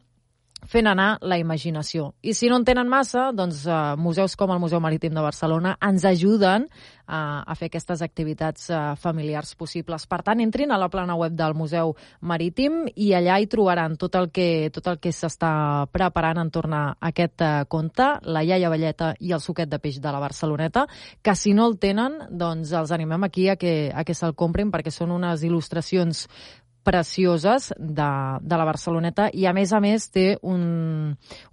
fent anar la imaginació. I si no en tenen massa, doncs eh, museus com el Museu Marítim de Barcelona ens ajuden eh, a fer aquestes activitats eh, familiars possibles. Per tant, entrin a la plana web del Museu Marítim i allà hi trobaran tot el que, tot el que s'està preparant en tornar a aquest eh, conte, la iaia Velleta i el suquet de peix de la Barceloneta, que si no el tenen, doncs els animem aquí a que, a que se'l comprin perquè són unes il·lustracions precioses de, de la Barceloneta i a més a més té un,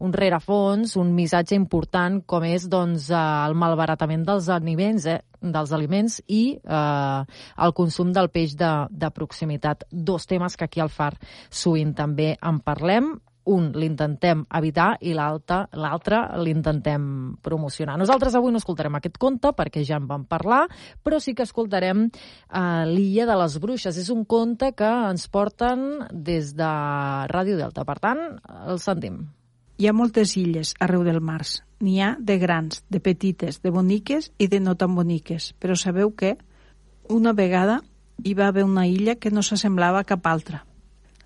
un rerefons, un missatge important com és doncs, el malbaratament dels aliments, eh, dels aliments i eh, el consum del peix de, de proximitat. Dos temes que aquí al FAR sovint també en parlem un l'intentem evitar i l'altre l'intentem promocionar. Nosaltres avui no escoltarem aquest conte perquè ja en vam parlar, però sí que escoltarem uh, l'Illa de les Bruixes. És un conte que ens porten des de Ràdio Delta. Per tant, el sentim. Hi ha moltes illes arreu del mars. N'hi ha de grans, de petites, de boniques i de no tan boniques. Però sabeu què? Una vegada hi va haver una illa que no s'assemblava a cap altra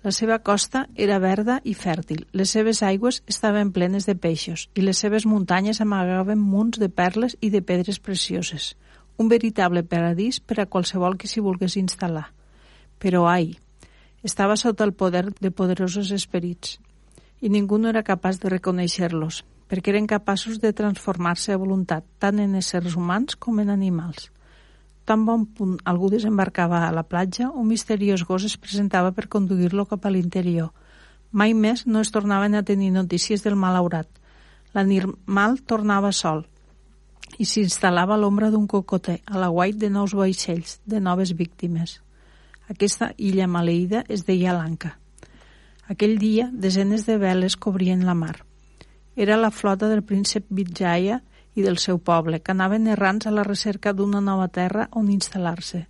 la seva costa era verda i fèrtil, les seves aigües estaven plenes de peixos i les seves muntanyes amagaven munts de perles i de pedres precioses. Un veritable paradís per a qualsevol que s'hi volgués instal·lar. Però, ai, estava sota el poder de poderosos esperits i ningú no era capaç de reconèixer-los, perquè eren capaços de transformar-se a voluntat tant en éssers humans com en animals tan bon punt algú desembarcava a la platja, un misteriós gos es presentava per conduir-lo cap a l'interior. Mai més no es tornaven a tenir notícies del malaurat. L'animal tornava sol i s'instal·lava a l'ombra d'un cocoter, a la guait de nous vaixells, de noves víctimes. Aquesta illa maleïda es deia Lanka. Aquell dia, desenes de veles cobrien la mar. Era la flota del príncep Vijaya i del seu poble, que anaven errants a la recerca d'una nova terra on instal·lar-se.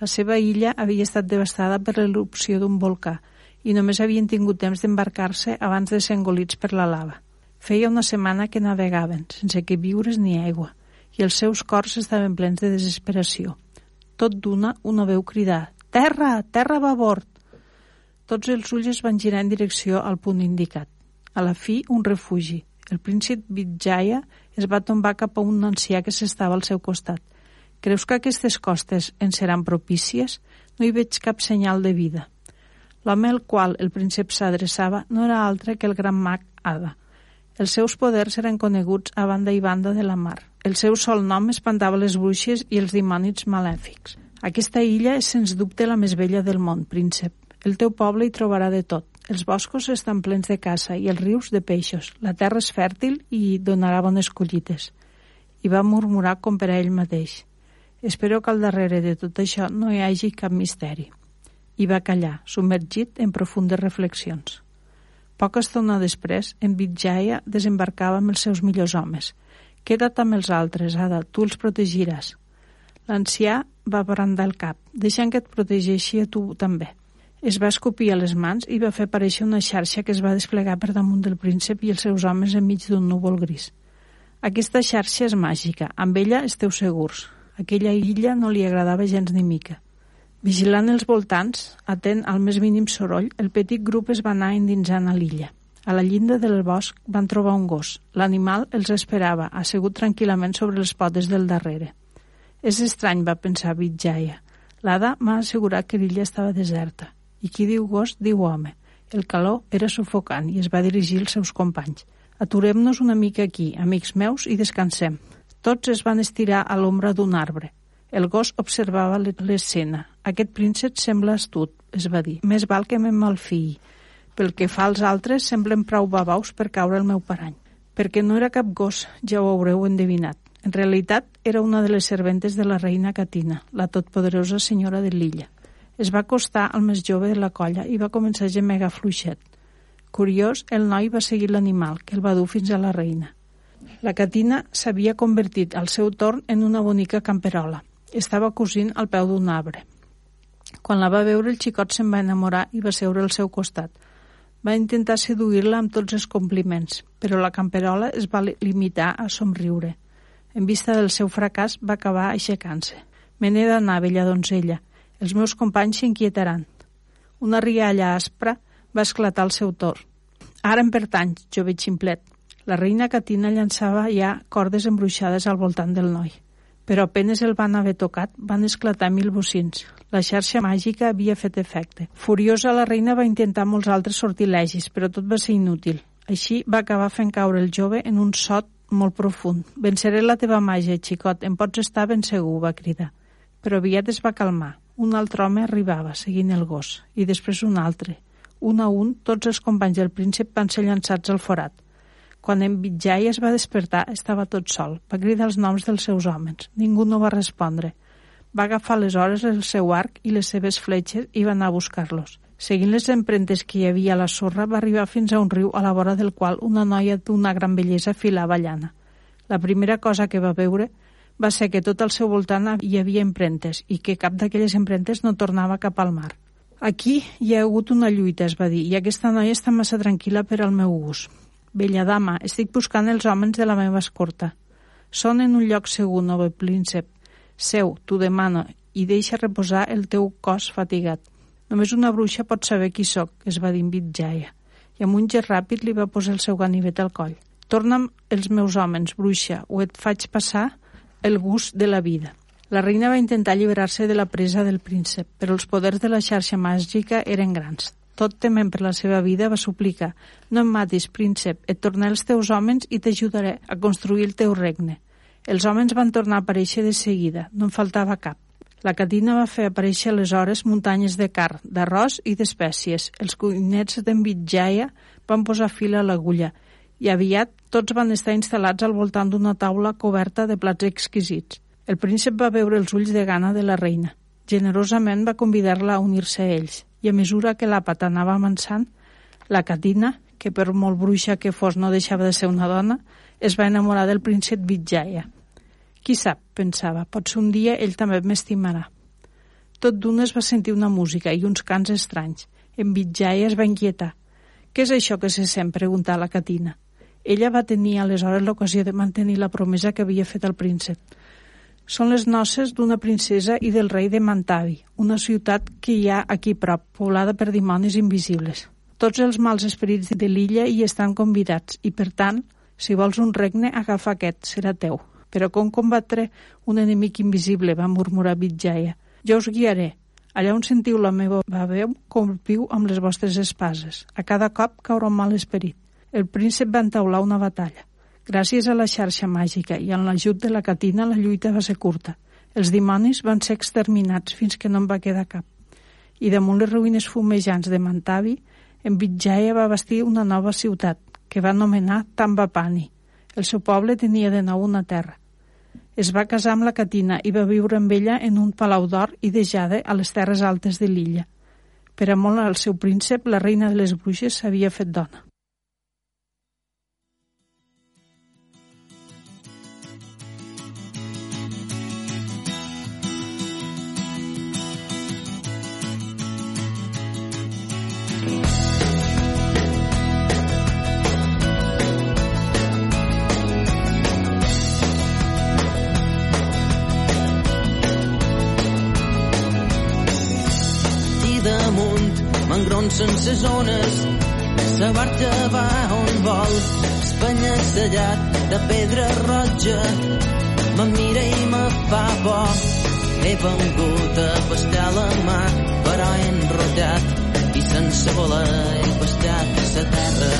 La seva illa havia estat devastada per l'erupció d'un volcà i només havien tingut temps d'embarcar-se abans de ser engolits per la lava. Feia una setmana que navegaven, sense que viures ni aigua, i els seus cors estaven plens de desesperació. Tot d'una, una veu cridar «Terra! Terra a bord!» Tots els ulls es van girar en direcció al punt indicat. A la fi, un refugi. El príncep Vijaya es va tombar cap a un ancià que s'estava al seu costat. Creus que aquestes costes en seran propícies? No hi veig cap senyal de vida. L'home al qual el príncep s'adreçava no era altre que el gran mag Ada. Els seus poders eren coneguts a banda i banda de la mar. El seu sol nom espantava les bruixes i els dimonis malèfics. Aquesta illa és sens dubte la més vella del món, príncep. El teu poble hi trobarà de tot. Els boscos estan plens de caça i els rius de peixos. La terra és fèrtil i donarà bones collites. I va murmurar com per a ell mateix. Espero que al darrere de tot això no hi hagi cap misteri. I va callar, submergit en profundes reflexions. Poca estona després, en Vijaya desembarcava amb els seus millors homes. Queda't amb els altres, Ada, tu els protegiràs. L'ancià va brandar el cap, deixant que et protegeixi a tu també. Es va escopir a les mans i va fer aparèixer una xarxa que es va desplegar per damunt del príncep i els seus homes enmig d'un núvol gris. Aquesta xarxa és màgica, amb ella esteu segurs. Aquella illa no li agradava gens ni mica. Vigilant els voltants, atent al més mínim soroll, el petit grup es va anar endinsant a l'illa. A la llinda del bosc van trobar un gos. L'animal els esperava, assegut tranquil·lament sobre les potes del darrere. És estrany, va pensar Vijaya. L'Ada m'ha assegurat que l'illa estava deserta. I qui diu gos, diu home. El calor era sufocant i es va dirigir als seus companys. Aturem-nos una mica aquí, amics meus, i descansem. Tots es van estirar a l'ombra d'un arbre. El gos observava l'escena. Aquest príncep sembla astut, es va dir. Més val que me'n malfiï. Pel que fa als altres, semblen prou babaus per caure el meu parany. Perquè no era cap gos, ja ho haureu endevinat. En realitat, era una de les serventes de la reina Catina, la totpoderosa senyora de l'illa. Es va acostar al més jove de la colla i va començar a gemegar fluixet. Curiós, el noi va seguir l'animal, que el va dur fins a la reina. La catina s'havia convertit al seu torn en una bonica camperola. Estava cosint al peu d'un arbre. Quan la va veure, el xicot se'n va enamorar i va seure al seu costat. Va intentar seduir-la amb tots els compliments, però la camperola es va limitar a somriure. En vista del seu fracàs, va acabar aixecant-se. Me n'he d'anar, bella donzella, els meus companys s'inquietaran. Una rialla aspra va esclatar al seu torn. Ara em pertany, jove ximplet. La reina Catina llançava ja cordes embruixades al voltant del noi. Però apenes el van haver tocat, van esclatar mil bocins. La xarxa màgica havia fet efecte. Furiosa, la reina va intentar molts altres sortilegis, però tot va ser inútil. Així va acabar fent caure el jove en un sot molt profund. Venceré la teva màgia, xicot, em pots estar ben segur, va cridar. Però aviat es va calmar. Un altre home arribava, seguint el gos, i després un altre. Un a un, tots els companys del príncep van ser llançats al forat. Quan en Vijay es va despertar, estava tot sol. Va cridar els noms dels seus homes. Ningú no va respondre. Va agafar aleshores el seu arc i les seves fletxes i va anar a buscar-los. Seguint les empremtes que hi havia a la sorra, va arribar fins a un riu a la vora del qual una noia d'una gran bellesa filava llana. La primera cosa que va veure va ser que tot al seu voltant hi havia empremtes i que cap d'aquelles empremtes no tornava cap al mar. Aquí hi ha hagut una lluita, es va dir, i aquesta noia està massa tranquil·la per al meu gust. Bella dama, estic buscant els homes de la meva escorta. Són en un lloc segur, noble príncep. Seu, t'ho demano, i deixa reposar el teu cos fatigat. Només una bruixa pot saber qui sóc, es va dir en Vijaya, i amb un gest ràpid li va posar el seu ganivet al coll. Torna'm els meus homes, bruixa, o et faig passar el gust de la vida. La reina va intentar alliberar-se de la presa del príncep, però els poders de la xarxa màgica eren grans. Tot tement per la seva vida va suplicar «No em matis, príncep, et tornaré els teus homes i t'ajudaré a construir el teu regne». Els homes van tornar a aparèixer de seguida, no en faltava cap. La Catina va fer aparèixer aleshores muntanyes de carn, d'arròs i d'espècies. Els cuinets d'en Vijaya van posar fil a l'agulla i aviat tots van estar instal·lats al voltant d'una taula coberta de plats exquisits. El príncep va veure els ulls de gana de la reina. Generosament va convidar-la a unir-se a ells, i a mesura que l'àpat anava avançant, la Catina, que per molt bruixa que fos no deixava de ser una dona, es va enamorar del príncep Vijaya. Qui sap, pensava, potser un dia ell també m'estimarà. Tot d'una es va sentir una música i uns cants estranys. En Vijaya es va inquietar. Què és això que se sent? preguntà la Catina. Ella va tenir aleshores l'ocasió de mantenir la promesa que havia fet el príncep. Són les noces d'una princesa i del rei de Mantavi, una ciutat que hi ha aquí prop, poblada per dimonis invisibles. Tots els mals esperits de l'illa hi estan convidats i, per tant, si vols un regne, agafa aquest, serà teu. Però com combatre un enemic invisible, va murmurar Vijaya. Jo us guiaré. Allà on sentiu la meva veu, compiu amb les vostres espases. A cada cop caurà un mal esperit. El príncep va entaular una batalla. Gràcies a la xarxa màgica i amb l'ajut de la catina la lluita va ser curta. Els dimonis van ser exterminats fins que no en va quedar cap. I damunt les ruïnes fumejants de Mantavi, en Vijaya va bastir una nova ciutat, que va anomenar Tambapani. El seu poble tenia de nou una terra. Es va casar amb la Catina i va viure amb ella en un palau d'or i de jade a les terres altes de l'illa. Per a molt al seu príncep, la reina de les bruixes s'havia fet dona. Mangrons sense zones, la barca va on vol, espanya sellat de pedra roja, me mira i me fa por. He vengut a pescar la mà, però he enrotllat i sense voler he pescat la terra.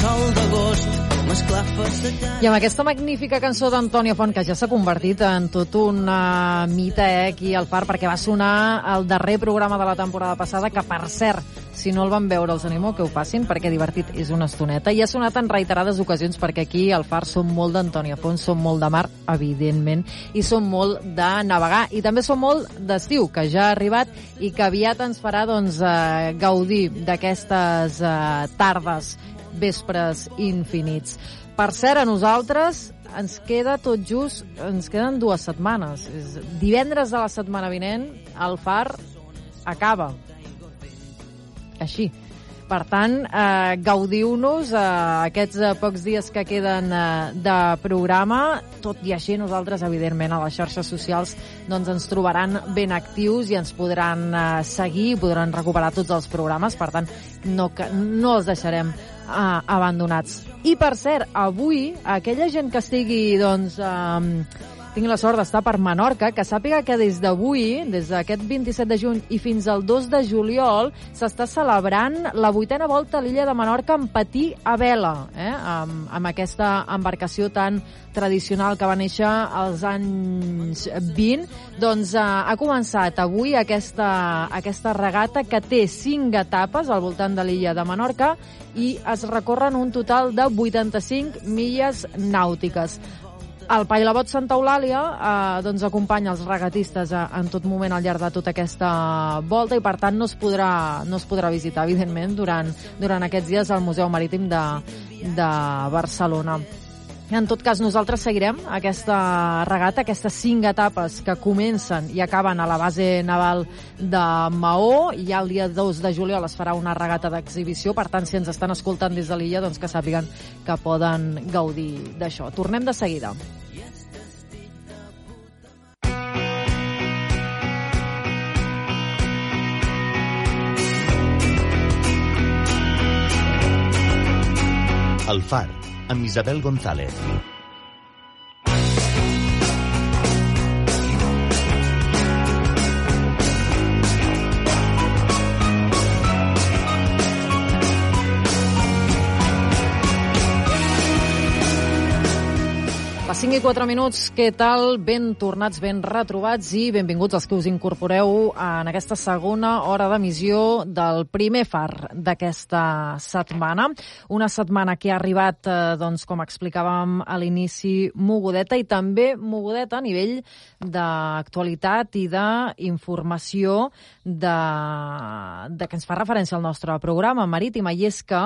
Sol d'agost i amb aquesta magnífica cançó d'Antònia Font, que ja s'ha convertit en tot un mite eh, aquí al Far, perquè va sonar el darrer programa de la temporada passada, que per cert, si no el van veure, els animo que ho facin, perquè divertit és una estoneta. I ha sonat en reiterades ocasions, perquè aquí al Far som molt d'Antònia Font, som molt de mar, evidentment, i som molt de navegar, i també som molt d'estiu, que ja ha arribat i que aviat ens farà doncs, uh, gaudir d'aquestes uh, tardes vespres infinits. Per cert, a nosaltres ens queda tot just, ens queden dues setmanes. És divendres de la setmana vinent, el FAR acaba. Així. Per tant, eh, gaudiu-nos eh, aquests eh, pocs dies que queden eh, de programa. Tot i així, nosaltres, evidentment, a les xarxes socials doncs, ens trobaran ben actius i ens podran eh, seguir, podran recuperar tots els programes. Per tant, no, no els deixarem eh, abandonats. I, per cert, avui, aquella gent que estigui, doncs, eh, tinc la sort d'estar per Menorca, que sàpiga que des d'avui, des d'aquest 27 de juny i fins al 2 de juliol, s'està celebrant la vuitena volta a l'illa de Menorca en patí a vela, eh? amb, amb aquesta embarcació tan tradicional que va néixer als anys 20, doncs eh, ha començat avui aquesta, aquesta regata que té cinc etapes al voltant de l'illa de Menorca i es recorren un total de 85 milles nàutiques. El Pailabot Santa Eulàlia eh, doncs acompanya els regatistes eh, en tot moment al llarg de tota aquesta volta i per tant no es podrà, no es podrà visitar evidentment durant, durant aquests dies al Museu Marítim de, de Barcelona. En tot cas, nosaltres seguirem aquesta regata, aquestes cinc etapes que comencen i acaben a la base naval de Maó. I ja el dia 2 de juliol es farà una regata d'exhibició. Per tant, si ens estan escoltant des de l'illa, doncs que sàpiguen que poden gaudir d'això. Tornem de seguida. El Far, amb Isabel González. 5 i 4 minuts, què tal? Ben tornats, ben retrobats i benvinguts els que us incorporeu en aquesta segona hora d'emissió del primer far d'aquesta setmana. Una setmana que ha arribat, eh, doncs, com explicàvem a l'inici, mogudeta i també mogudeta a nivell d'actualitat i d'informació de, de que ens fa referència al nostre programa marítima i és que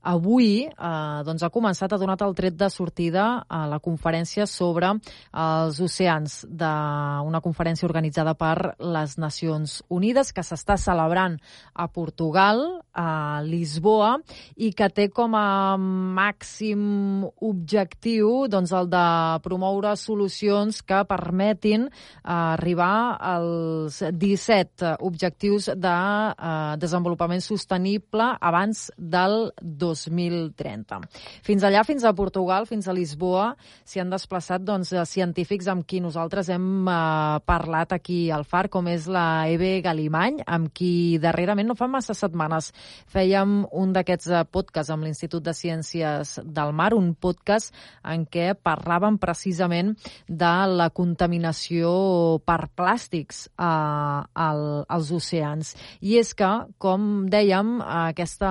avui eh, doncs, ha començat, ha donat el tret de sortida a la conferència conferència sobre els oceans d'una conferència organitzada per les Nacions Unides que s'està celebrant a Portugal, a Lisboa, i que té com a màxim objectiu doncs, el de promoure solucions que permetin arribar als 17 objectius de eh, desenvolupament sostenible abans del 2030. Fins allà, fins a Portugal, fins a Lisboa, s'hi han desplaçat doncs, científics amb qui nosaltres hem eh, parlat aquí al FAR, com és la Eve Galimany, amb qui darrerament, no fa massa setmanes, fèiem un d'aquests eh, podcasts amb l'Institut de Ciències del Mar, un podcast en què parlàvem precisament de la contaminació per plàstics eh, al, als oceans. I és que, com dèiem, aquesta,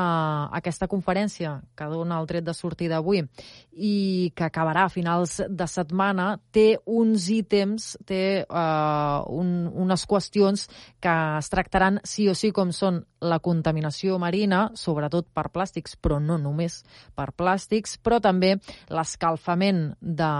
aquesta conferència que dona el tret de sortida avui i que acabarà a finals de setmana té uns ítems, té uh, un, unes qüestions que es tractaran sí o sí com són la contaminació marina, sobretot per plàstics, però no només per plàstics, però també l'escalfament de,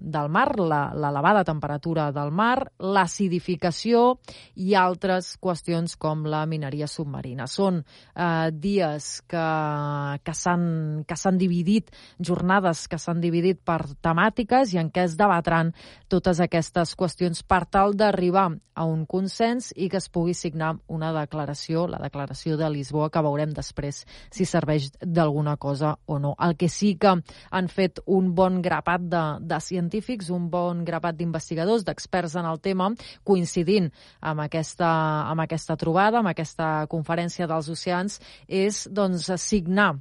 del mar, l'elevada temperatura del mar, l'acidificació i altres qüestions com la mineria submarina. Són eh, dies que, que s'han dividit, jornades que s'han dividit per temàtiques i en què es debatran totes aquestes qüestions per tal d'arribar a un consens i que es pugui signar una declaració, la declaració de Lisboa, que veurem després si serveix d'alguna cosa o no. El que sí que han fet un bon grapat de, de científics, un bon grapat d'investigadors, d'experts en el tema, coincidint amb aquesta, amb aquesta trobada, amb aquesta conferència dels oceans, és doncs, signar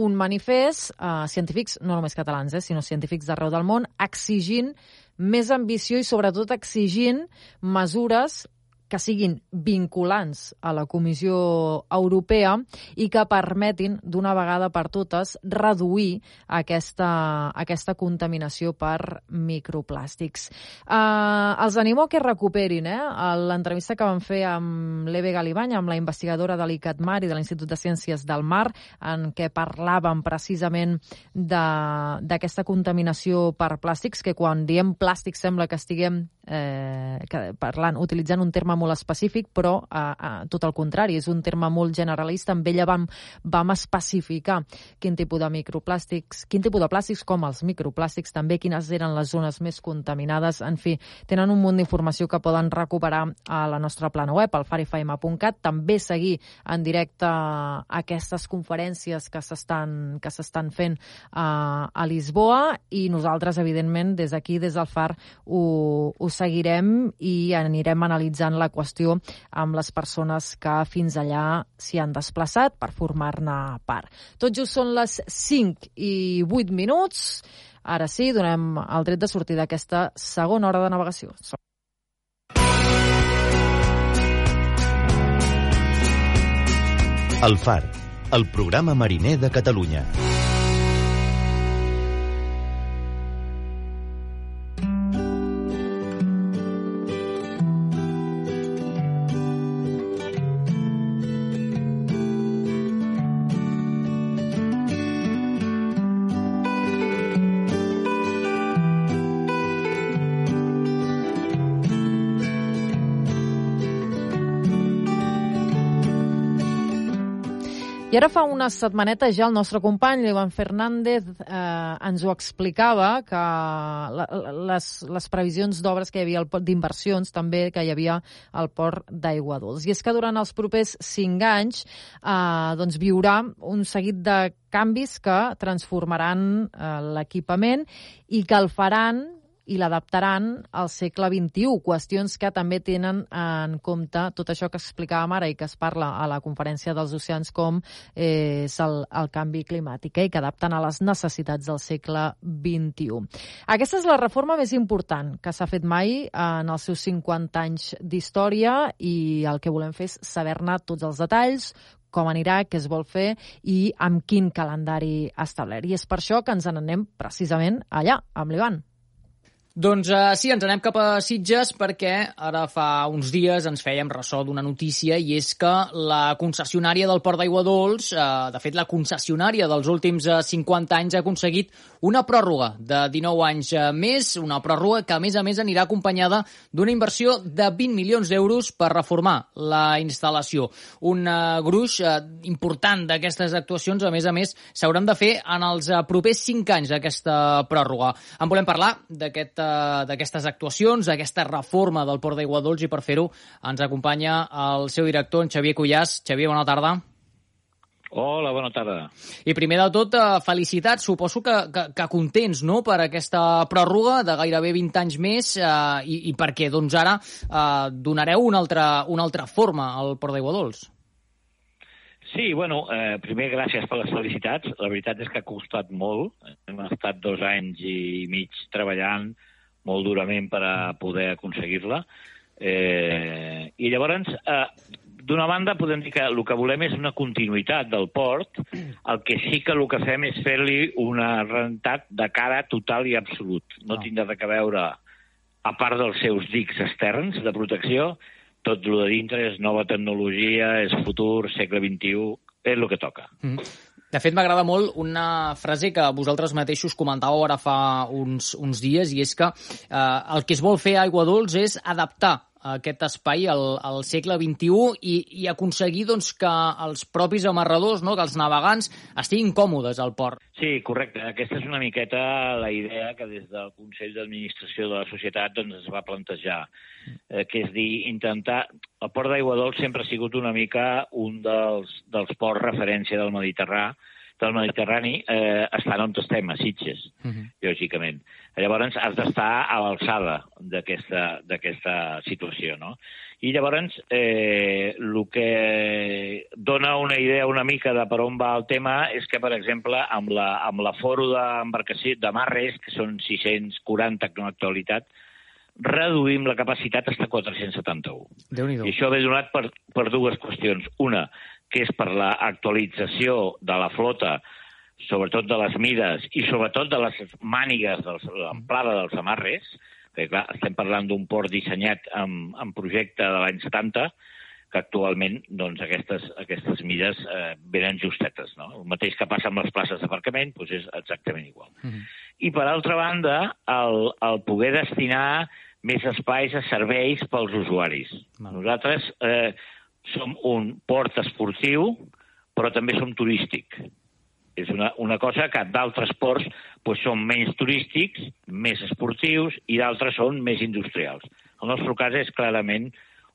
un manifest, eh, científics no només catalans, eh, sinó científics d'arreu del món, exigint més ambició i sobretot exigint mesures que siguin vinculants a la Comissió Europea i que permetin d'una vegada per totes reduir aquesta, aquesta contaminació per microplàstics. Uh, els animo que recuperin eh, l'entrevista que vam fer amb l'Eve Galibany, amb la investigadora de l'ICATMAR i de l'Institut de Ciències del Mar, en què parlàvem precisament d'aquesta contaminació per plàstics, que quan diem plàstics sembla que estiguem eh, que, parlant, utilitzant un terme molt específic, però eh, eh, tot el contrari, és un terme molt generalista. Amb ella vam, vam especificar quin tipus de microplàstics, quin tipus de plàstics, com els microplàstics, també quines eren les zones més contaminades. En fi, tenen un munt d'informació que poden recuperar a la nostra plana web, al farifm.cat. També seguir en directe aquestes conferències que s'estan fent a, a Lisboa i nosaltres, evidentment, des d'aquí, des del FAR, ho, ho seguirem i anirem analitzant la qüestió amb les persones que fins allà s'hi han desplaçat per formar-ne part. Tot just són les 5 i 8 minuts. Ara sí, donem el dret de sortir d'aquesta segona hora de navegació. El FAR, el programa mariner de Catalunya. Ara fa unes setmanetes ja el nostre company, l'Ivan Fernández, eh, ens ho explicava, que la, les, les previsions d'obres que hi havia d'inversions també que hi havia al port d'Aigua Dols. I és que durant els propers cinc anys eh, doncs viurà un seguit de canvis que transformaran eh, l'equipament i que el faran i l'adaptaran al segle XXI, qüestions que també tenen en compte tot això que explicàvem ara i que es parla a la conferència dels oceans com eh, és el, el canvi climàtic eh, i que adapten a les necessitats del segle XXI. Aquesta és la reforma més important que s'ha fet mai en els seus 50 anys d'història i el que volem fer és saber-ne tots els detalls, com anirà, què es vol fer i amb quin calendari establert. I és per això que ens n'anem precisament allà, amb l'Ivan. Doncs uh, sí, ens anem cap a Sitges perquè ara fa uns dies ens fèiem ressò d'una notícia i és que la concessionària del Port d'Aigua Dols, uh, de fet la concessionària dels últims uh, eh, 50 anys ha aconseguit una pròrroga de 19 anys més, una pròrroga que a més a més anirà acompanyada d'una inversió de 20 milions d'euros per reformar la instal·lació. Un uh, gruix uh, important d'aquestes actuacions, a més a més, s'hauran de fer en els uh, propers 5 anys d'aquesta pròrroga. En volem parlar d'aquest d'aquestes actuacions, d'aquesta reforma del Port d'Aigua Dols i per fer-ho ens acompanya el seu director, en Xavier Cullàs. Xavier, bona tarda. Hola, bona tarda. I primer de tot, eh, felicitats, suposo que, que, que contents no?, per aquesta pròrroga de gairebé 20 anys més eh, i, i perquè doncs, ara eh, donareu una altra, una altra forma al Port d'Aigua Dols. Sí, bueno, eh, primer gràcies per les felicitats. La veritat és que ha costat molt. Hem estat dos anys i mig treballant molt durament per a poder aconseguir-la. Eh, I llavors, eh, d'una banda, podem dir que el que volem és una continuïtat del port, el que sí que el que fem és fer-li una rentat de cara total i absolut. No oh. tindrà que veure, a part dels seus dics externs de protecció, tot el de dintre és nova tecnologia, és futur, segle XXI, és el que toca. Mm. De fet, m'agrada molt una frase que vosaltres mateixos comentàveu ara fa uns, uns dies, i és que eh, el que es vol fer a Aigua Dols és adaptar aquest espai al, al segle XXI i, i aconseguir doncs, que els propis amarradors, no, que els navegants, estiguin còmodes al port. Sí, correcte. Aquesta és una miqueta la idea que des del Consell d'Administració de la Societat doncs, es va plantejar, eh, que és dir, intentar... El port d'Aigua sempre ha sigut una mica un dels, dels ports referència del Mediterrani, del Mediterrani eh, estan on estem, a Sitges, uh mhm. -huh. lògicament. Llavors has d'estar a l'alçada d'aquesta situació, no? I llavors eh, el que dona una idea una mica de per on va el tema és que, per exemple, amb la, amb la foro d'embarcació de Marres, que són 640 en l'actualitat, reduïm la capacitat fins a 471. I això ve donat per, per dues qüestions. Una, que és per l'actualització de la flota, sobretot de les mides i sobretot de les mànigues de l'amplada dels amarres, que clar, estem parlant d'un port dissenyat amb, amb projecte de l'any 70, que actualment doncs, aquestes, aquestes mides eh, venen justetes. No? El mateix que passa amb les places d'aparcament doncs és exactament igual. Uh -huh. I, per altra banda, el, el poder destinar més espais a serveis pels usuaris. -huh. Nosaltres eh, som un port esportiu, però també som turístic. És una, una cosa que d'altres ports doncs, són menys turístics, més esportius, i d'altres són més industrials. El nostre cas és clarament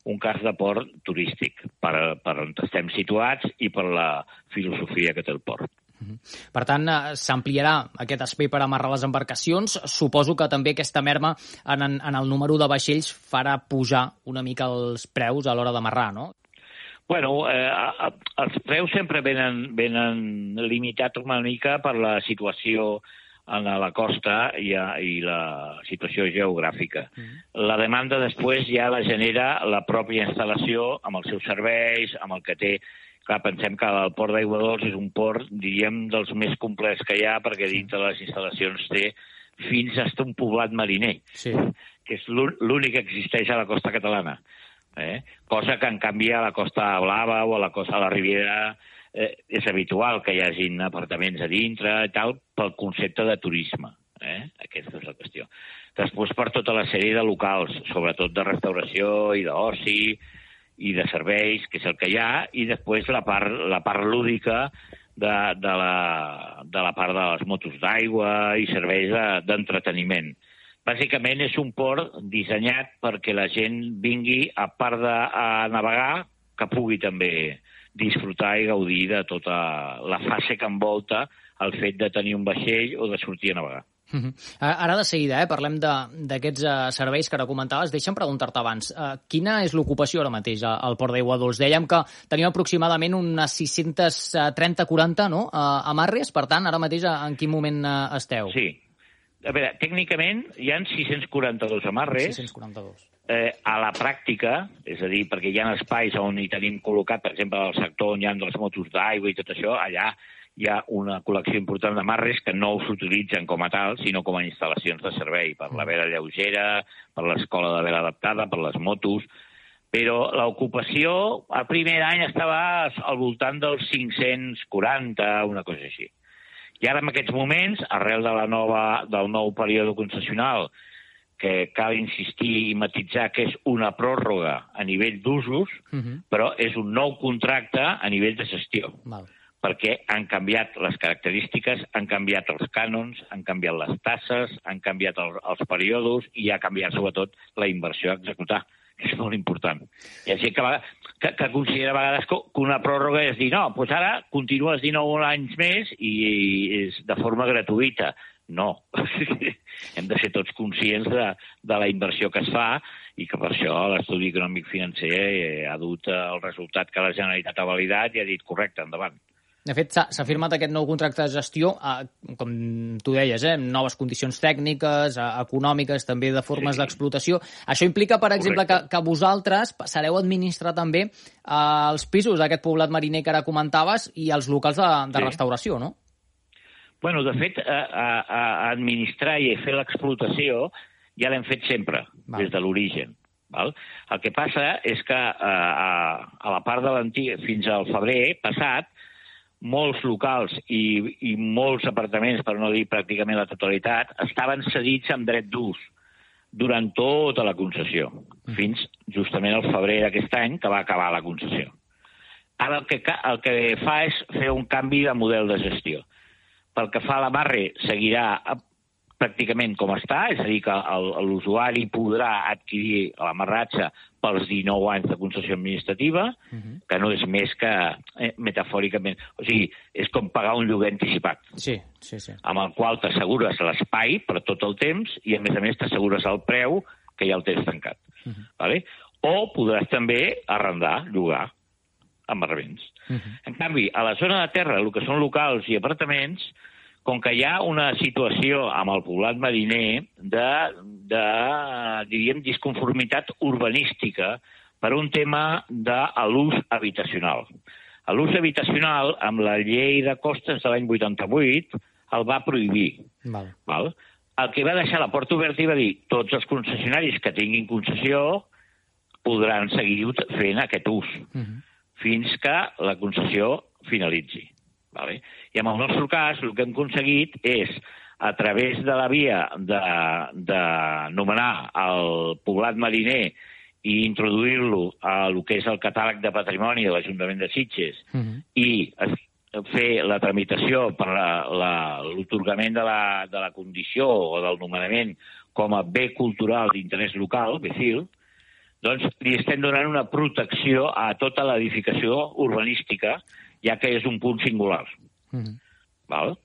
un cas de port turístic, per, per on estem situats i per la filosofia que té el port. Mhm. Per tant, eh, s'ampliarà aquest espai per amarrar les embarcacions. Suposo que també aquesta merma en, en el número de vaixells farà pujar una mica els preus a l'hora d'amarrar, no? Bueno, eh, els preus sempre venen, venen limitats una mica per la situació en la costa i, a, i la situació geogràfica. Mm. La demanda després ja la genera la pròpia instal·lació amb els seus serveis, amb el que té... Clar, pensem que el port d'Aigua Dols és un port, diríem, dels més complets que hi ha, perquè dintre les instal·lacions té fins a un poblat mariner, sí. que és l'únic que existeix a la costa catalana eh? cosa que en canvi a la Costa Blava o a la Costa de la Riviera eh, és habitual que hi hagin apartaments a dintre i tal pel concepte de turisme. Eh? Aquesta és la qüestió. Després per tota la sèrie de locals, sobretot de restauració i d'oci i de serveis, que és el que hi ha, i després la part, la part lúdica de, de, la, de la part de les motos d'aigua i serveis d'entreteniment. De, Bàsicament és un port dissenyat perquè la gent vingui, a part de a navegar, que pugui també disfrutar i gaudir de tota la fase que envolta el fet de tenir un vaixell o de sortir a navegar. Uh -huh. Ara de seguida, eh, parlem d'aquests uh, serveis que ara comentaves. Deixa'm preguntar-te abans, uh, quina és l'ocupació ara mateix al Port d'Aigua Dols? Dèiem que tenim aproximadament unes 630-40 no? uh, amarres, per tant, ara mateix en quin moment uh, esteu? Sí. A veure, tècnicament hi han 642 amarres. 642. Eh, a la pràctica, és a dir, perquè hi ha espais on hi tenim col·locat, per exemple, al sector on hi ha les motos d'aigua i tot això, allà hi ha una col·lecció important de marres que no s'utilitzen com a tal, sinó com a instal·lacions de servei, per la vela lleugera, per l'escola de vela adaptada, per les motos, però l'ocupació el primer any estava al voltant dels 540, una cosa així. I ara, en aquests moments, arrel de la nova, del nou període concessional, que cal insistir i matitzar que és una pròrroga a nivell d'usos, uh -huh. però és un nou contracte a nivell de gestió. Val perquè han canviat les característiques, han canviat els cànons, han canviat les tasses, han canviat el, els períodes i ha canviat sobretot la inversió a executar, que és molt important. I així que, que, que considera a vegades que una pròrroga és dir, no, doncs ara continues 19 anys més i, és de forma gratuïta. No, hem de ser tots conscients de, de la inversió que es fa i que per això l'estudi econòmic financer ha dut el resultat que la Generalitat ha validat i ha dit correcte, endavant. De fet, s'ha firmat aquest nou contracte de gestió, eh, com tu deies, eh, amb noves condicions tècniques, eh, econòmiques, també de formes sí. d'explotació. Això implica, per exemple, que, que vosaltres passareu a administrar també eh, els pisos d'aquest poblat mariner que ara comentaves i els locals de, de sí. restauració, no? Bueno, de fet, a, a, a administrar i fer l'explotació ja l'hem fet sempre, Val. des de l'origen. Val? El que passa és que a, eh, a, a la part de l'antic, fins al febrer passat, molts locals i, i molts apartaments, per no dir pràcticament la totalitat, estaven cedits amb dret d'ús durant tota la concessió, mm. fins justament al febrer d'aquest any, que va acabar la concessió. Ara el que, el que fa és fer un canvi de model de gestió. Pel que fa a la Marre, seguirà pràcticament com està, és a dir, que l'usuari podrà adquirir l'amarratge pels 19 anys de concessió administrativa, uh -huh. que no és més que, eh, metafòricament, o sigui, és com pagar un lloguer anticipat. Sí, sí, sí. Amb el qual t'assegures l'espai per tot el temps i, a més a més, t'assegures el preu que ja el tens tancat. Uh -huh. vale? O podràs també arrendar, llogar, amb arrendaments. Uh -huh. En canvi, a la zona de terra, el que són locals i apartaments, com que hi ha una situació amb el poblat mariner de, de diríem, disconformitat urbanística per un tema de l'ús habitacional. L'ús habitacional, amb la llei de costes de l'any 88, el va prohibir. Val. Val? El que va deixar la porta oberta i va dir tots els concessionaris que tinguin concessió podran seguir fent aquest ús uh -huh. fins que la concessió finalitzi. Vale? I en el nostre cas, el que hem aconseguit és, a través de la via de, de nomenar el poblat mariner i introduir-lo a el que és el catàleg de patrimoni de l'Ajuntament de Sitges uh -huh. i fer la tramitació per l'otorgament de, la, de la condició o del nomenament com a bé cultural d'interès local, BECIL, doncs li estem donant una protecció a tota l'edificació urbanística ja que és un punt singular. Mm -hmm. Val?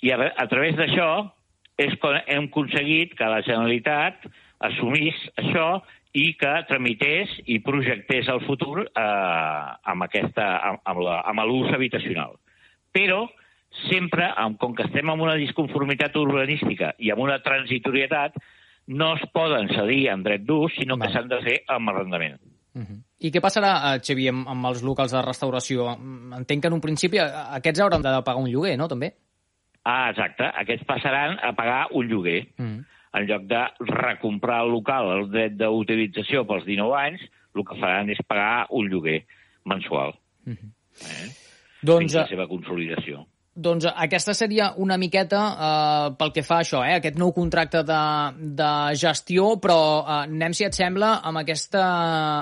I a, a través d'això és quan hem aconseguit que la Generalitat assumís això i que tramités i projectés el futur eh, amb, aquesta, amb, amb, la, amb l'ús habitacional. Però sempre, amb, com que estem en una disconformitat urbanística i amb una transitorietat, no es poden cedir en dret d'ús, sinó que s'han de fer amb arrendament. Uh -huh. I què passarà, eh, Xavi, amb, amb els locals de restauració? Entenc que en un principi aquests hauran de pagar un lloguer, no, també? Ah, exacte. Aquests passaran a pagar un lloguer. -huh. En lloc de recomprar el local, el dret d'utilització pels 19 anys, el que faran és pagar un lloguer mensual. Uh -huh. eh? Doncs... Fins la seva consolidació. Doncs aquesta seria una miqueta eh, pel que fa a això, eh, aquest nou contracte de, de gestió, però eh, anem, si et sembla, amb aquesta,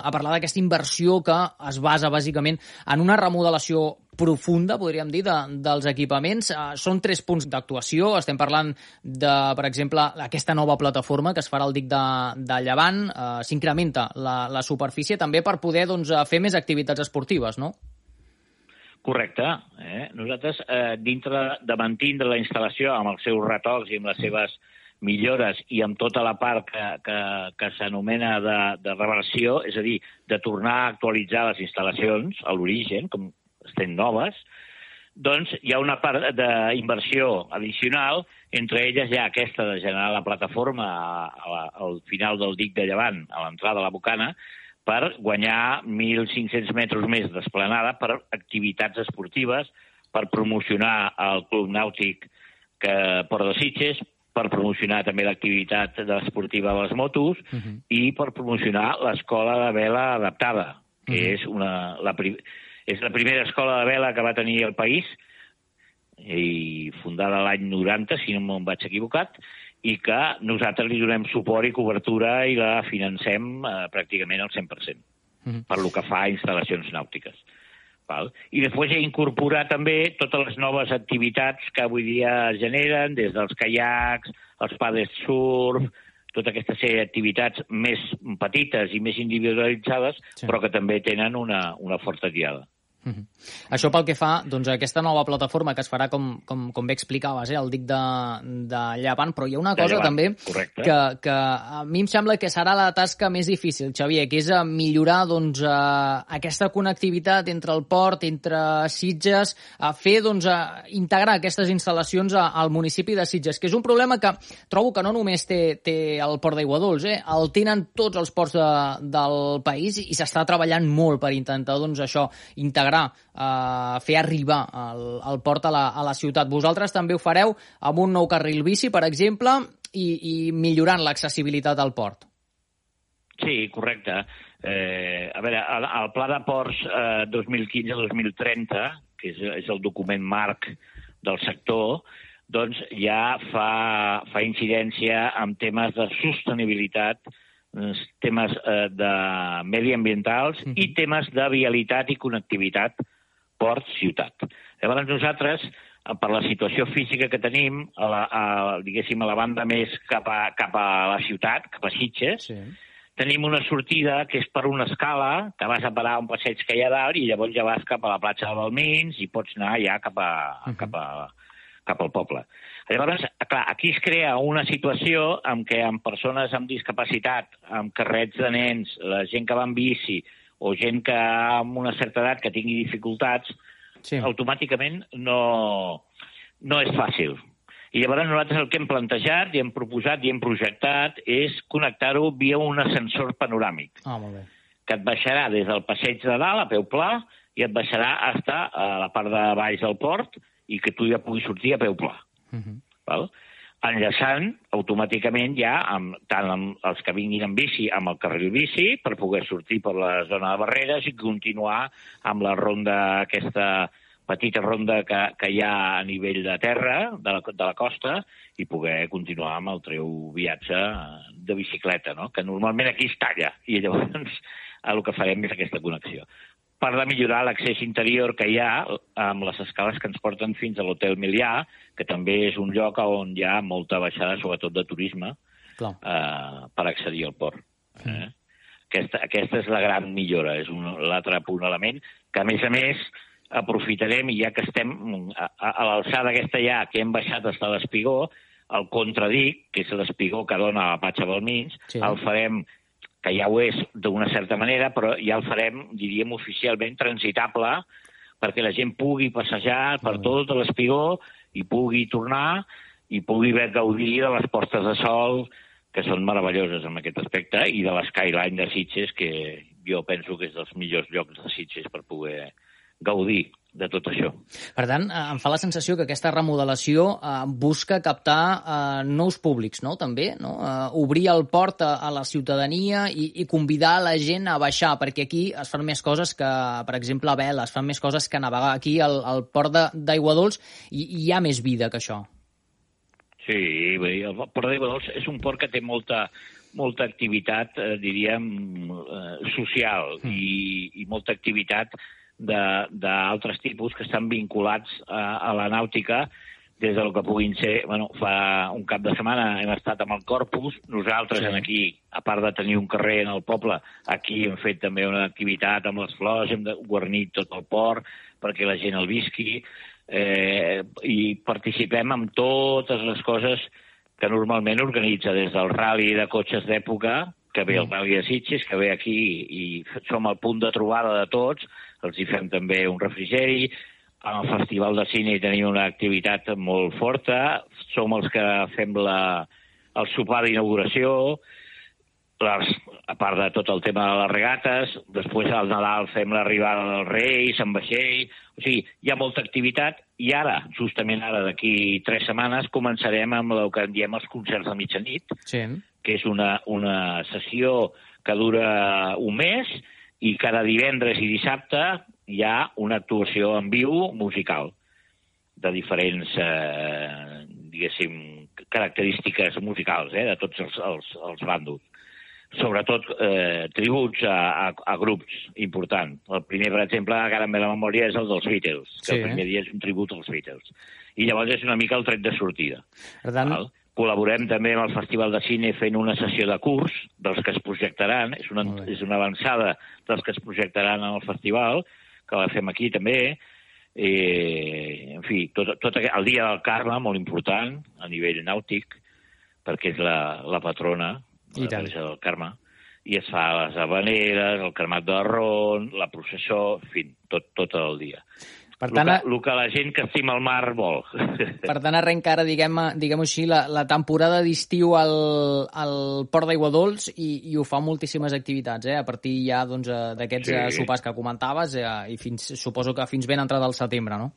a parlar d'aquesta inversió que es basa bàsicament en una remodelació profunda, podríem dir, de, dels equipaments. Eh, són tres punts d'actuació. Estem parlant de, per exemple, aquesta nova plataforma que es farà al dic de, de Llevant. Eh, S'incrementa la, la superfície també per poder doncs, fer més activitats esportives, no? Correcte. Eh? Nosaltres, eh, dintre de mantindre la instal·lació amb els seus retocs i amb les seves millores i amb tota la part que, que, que s'anomena de, de reversió, és a dir, de tornar a actualitzar les instal·lacions a l'origen, com estem noves, doncs hi ha una part d'inversió addicional, entre elles hi ha aquesta de generar la plataforma a, a, al final del dic de Llevant, a l'entrada de la Bocana, per guanyar 1.500 metres més d'esplanada per activitats esportives, per promocionar el Club Nàutic que Port de Sitges, per promocionar també l'activitat esportiva de les motos uh -huh. i per promocionar l'escola de vela adaptada, que uh -huh. és, una, la, és la primera escola de vela que va tenir el país, i fundada l'any 90, si no me'n vaig equivocat, i que nosaltres li donem suport i cobertura i la financem eh, pràcticament al 100%, mm -hmm. per lo que fa a instal·lacions nàutiques. Val? I després he incorporat també totes les noves activitats que avui dia es generen, des dels caiacs, els paddles surf, tota aquesta sèrie d'activitats més petites i més individualitzades, sí. però que també tenen una, una forta tirada. Mm -hmm. Això pel que fa doncs, a aquesta nova plataforma que es farà, com, com, com bé explicaves, eh, el dic de, de Llevant, però hi ha una cosa Llevant, també que, que a mi em sembla que serà la tasca més difícil, Xavier, que és millorar doncs, a aquesta connectivitat entre el port, entre Sitges, a fer, doncs, a integrar aquestes instal·lacions a, al municipi de Sitges, que és un problema que trobo que no només té, té el port d'Aigua Dols, eh, el tenen tots els ports de, del país i s'està treballant molt per intentar doncs, això integrar integrar, eh, fer arribar el, el port a la, a la ciutat. Vosaltres també ho fareu amb un nou carril bici, per exemple, i, i millorant l'accessibilitat al port. Sí, correcte. Eh, a veure, el, el Pla de Ports eh, 2015-2030, que és, és el document marc del sector, doncs ja fa, fa incidència en temes de sostenibilitat temes eh, de mediambientals mm -hmm. i temes de vialitat i connectivitat port-ciutat. Llavors nosaltres, eh, per la situació física que tenim, a la, a, diguéssim, a la banda més cap a, cap a la ciutat, cap a Sitges, sí. tenim una sortida que és per una escala, que vas a parar un passeig que hi ha dalt i llavors ja vas cap a la platja de Balmins i pots anar ja cap, a, uh -huh. cap, a, cap al poble. Llavors, clar, aquí es crea una situació en què amb persones amb discapacitat, amb carrets de nens, la gent que va en bici o gent que amb una certa edat que tingui dificultats, sí. automàticament no, no és fàcil. I llavors nosaltres el que hem plantejat i hem proposat i hem projectat és connectar-ho via un ascensor panoràmic. Ah, molt bé. Que et baixarà des del passeig de dalt, a peu pla, i et baixarà hasta a la part de baix del port i que tu ja puguis sortir a peu pla. Uh -huh. val? enllaçant automàticament ja amb, tant amb els que vinguin en bici amb el carril bici per poder sortir per la zona de barreres i continuar amb la ronda, aquesta petita ronda que, que hi ha a nivell de terra, de la, de la costa, i poder continuar amb el teu viatge de bicicleta, no? que normalment aquí es talla, i llavors el que farem és aquesta connexió per de millorar l'accés interior que hi ha amb les escales que ens porten fins a l'Hotel Milià, que també és un lloc on hi ha molta baixada, sobretot de turisme, eh, per accedir al port. Eh? Aquesta, aquesta és la gran millora, és l'altre punt element, que a més a més aprofitarem, i ja que estem a, a, a l'alçada aquesta ja, que hem baixat fins a l'Espigó, el contradic, que és l'espigó que dona a la Patxa Balmins, sí. el farem que ja ho és d'una certa manera, però ja el farem, diríem, oficialment transitable perquè la gent pugui passejar per tot l'espigó i pugui tornar i pugui haver gaudir de les postes de sol que són meravelloses en aquest aspecte i de l'Skyline de Sitges, que jo penso que és dels millors llocs de Sitges per poder gaudir de tot això. Per tant, eh, em fa la sensació que aquesta remodelació eh, busca captar eh, nous públics, no?, també, no? Eh, obrir el port a, a la ciutadania i, i convidar la gent a baixar, perquè aquí es fan més coses que, per exemple, a vela, es fan més coses que navegar. Aquí, al, al port d'Aigua Dols, hi, hi ha més vida que això. Sí, el port d'Aigua Dols és un port que té molta, molta activitat, eh, diríem, eh, social mm. i, i molta activitat d'altres tipus que estan vinculats a, a la nàutica, des del que puguin ser... Bueno, fa un cap de setmana hem estat amb el Corpus, nosaltres sí. en aquí, a part de tenir un carrer en el poble, aquí hem fet també una activitat amb les flors, hem guarnit tot el port perquè la gent el visqui, eh, i participem amb totes les coses que normalment organitza des del rally de cotxes d'època, que ve el mm. Rally de Sitges, que ve aquí i som al punt de trobada de tots, els hi fem també un refrigeri, al Festival de Cine tenim una activitat molt forta, som els que fem la, el sopar d'inauguració, les, a part de tot el tema de les regates, després al Nadal fem l'arribada dels Reis, amb vaixell... O sigui, hi ha molta activitat i ara, justament ara, d'aquí tres setmanes, començarem amb el que en diem els concerts de mitjanit, sí. que és una, una sessió que dura un mes i cada divendres i dissabte hi ha una actuació en viu musical de diferents, eh, diguéssim, característiques musicals eh, de tots els, els, els bàndols. Sobretot eh, tributs a, a, a grups importants. El primer, per exemple, ara en la memòria, és el dels Beatles, que sí, el primer dia és un tribut als Beatles. I llavors és una mica el tret de sortida. Per tant, val? Col·laborem també amb el Festival de Cine fent una sessió de curs dels que es projectaran, és una, és una avançada dels que es projectaran en el festival, que la fem aquí també, eh, en fi, tot, tot el dia del Carme, molt important, a nivell nàutic, perquè és la, la patrona, I la Teresa del Carme, i es fa les habaneres, el cremat de ron, la processó, en fi, tot, tot el dia. Per tant, el, que, el que la gent que estima el mar vol. Per tant, arrenca ara, diguem-ho diguem així, la, la temporada d'estiu al, al Port d'Aigua Dols i, i ho fa moltíssimes activitats, eh? a partir ja doncs, eh, d'aquests doncs, sí. sopars que comentaves eh, i fins, suposo que fins ben entrat al setembre, no?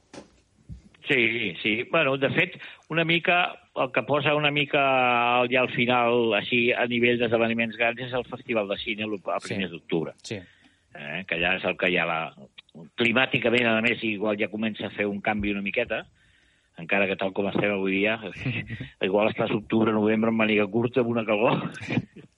Sí, sí. Bueno, de fet, una mica, el que posa una mica ja al final, així, a nivell d'esdeveniments grans, és el Festival de Cine a primers sí. d'octubre. Sí. Eh, que ja és el que hi ha la, climàticament, a més, igual ja comença a fer un canvi una miqueta, encara que tal com estem avui dia, igual estàs octubre, novembre amb màniga curta, amb una calor.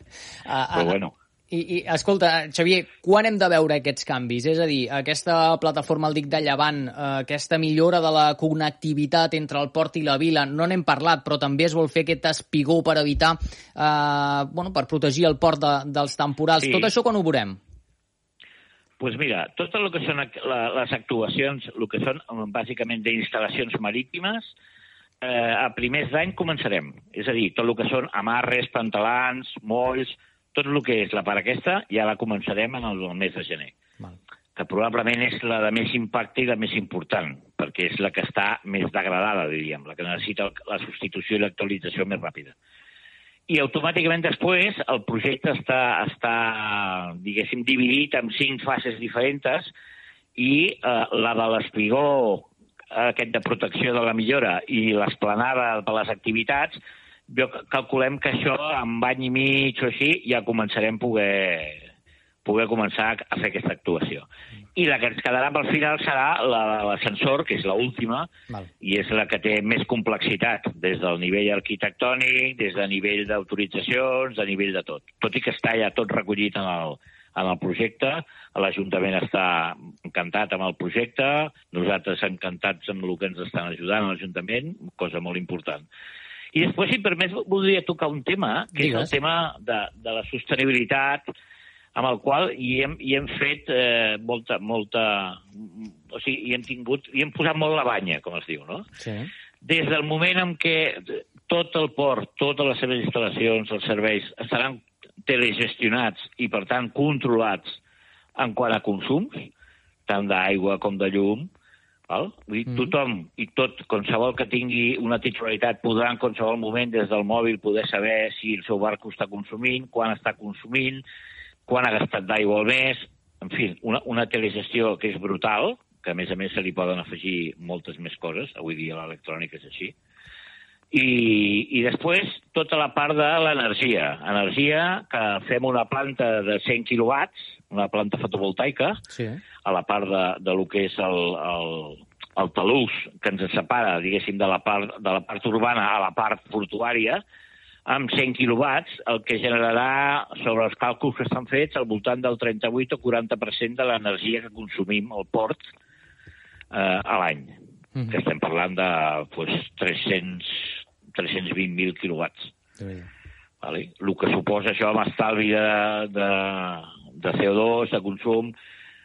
Ah, Però bueno. I, I, escolta, Xavier, quan hem de veure aquests canvis? És a dir, aquesta plataforma, el dic de Llevant, eh, aquesta millora de la connectivitat entre el port i la vila, no n'hem parlat, però també es vol fer aquest espigó per evitar, eh, bueno, per protegir el port de, dels temporals. Sí. Tot això quan ho veurem? Pues mira, tot el que són les actuacions, el que són bàsicament d'instal·lacions marítimes, eh, a primers d'any començarem. És a dir, tot el que són amarres, pantalans, molls, tot el que és la part aquesta ja la començarem en el, el mes de gener. Val. Que probablement és la de més impacte i la més important, perquè és la que està més degradada, diríem, la que necessita la substitució i l'actualització més ràpida i automàticament després el projecte està, està diguéssim, dividit en cinc fases diferents i eh, la de l'espigó, aquest de protecció de la millora i l'esplanada de les activitats, jo calculem que això amb any i mig o així ja començarem a poder, poder començar a fer aquesta actuació. I la que ens quedarà pel final serà l'ascensor, que és l'última, i és la que té més complexitat, des del nivell arquitectònic, des de nivell d'autoritzacions, de nivell de tot. Tot i que està ja tot recollit en el, en el projecte, l'Ajuntament està encantat amb el projecte, nosaltres encantats amb el que ens estan ajudant a l'Ajuntament, cosa molt important. I després, si permets, voldria tocar un tema, que Digues. és el tema de, de la sostenibilitat, amb el qual hi hem, hi hem fet eh, molta, molta... O sigui, hi hem tingut... Hi hem posat molt la banya, com es diu, no? Sí. Des del moment en què tot el port, totes les seves instal·lacions, els serveis, estaran telegestionats i, per tant, controlats en quant a consums, tant d'aigua com de llum, val? Vull dir, mm. tothom i tot, qualsevol que tingui una titularitat podrà en qualsevol moment des del mòbil poder saber si el seu barco està consumint, quan està consumint, quan ha gastat d'aigua al mes, en fi, una, una telegestió que és brutal, que a més a més se li poden afegir moltes més coses, avui dia l'electrònica és així, i, i després tota la part de l'energia. Energia que fem una planta de 100 quilowatts, una planta fotovoltaica, sí. a la part de, de lo que és el, el, el talús que ens separa, diguéssim, de la part, de la part urbana a la part portuària, amb 100 quilowatts, el que generarà, sobre els càlculs que estan fets, al voltant del 38 o 40% de l'energia que consumim al port eh, a l'any. mm -hmm. que estem parlant de pues, 300, 320.000 quilowatts. Sí. Vale? El que suposa això amb estalvi de, de, de CO2, de consum,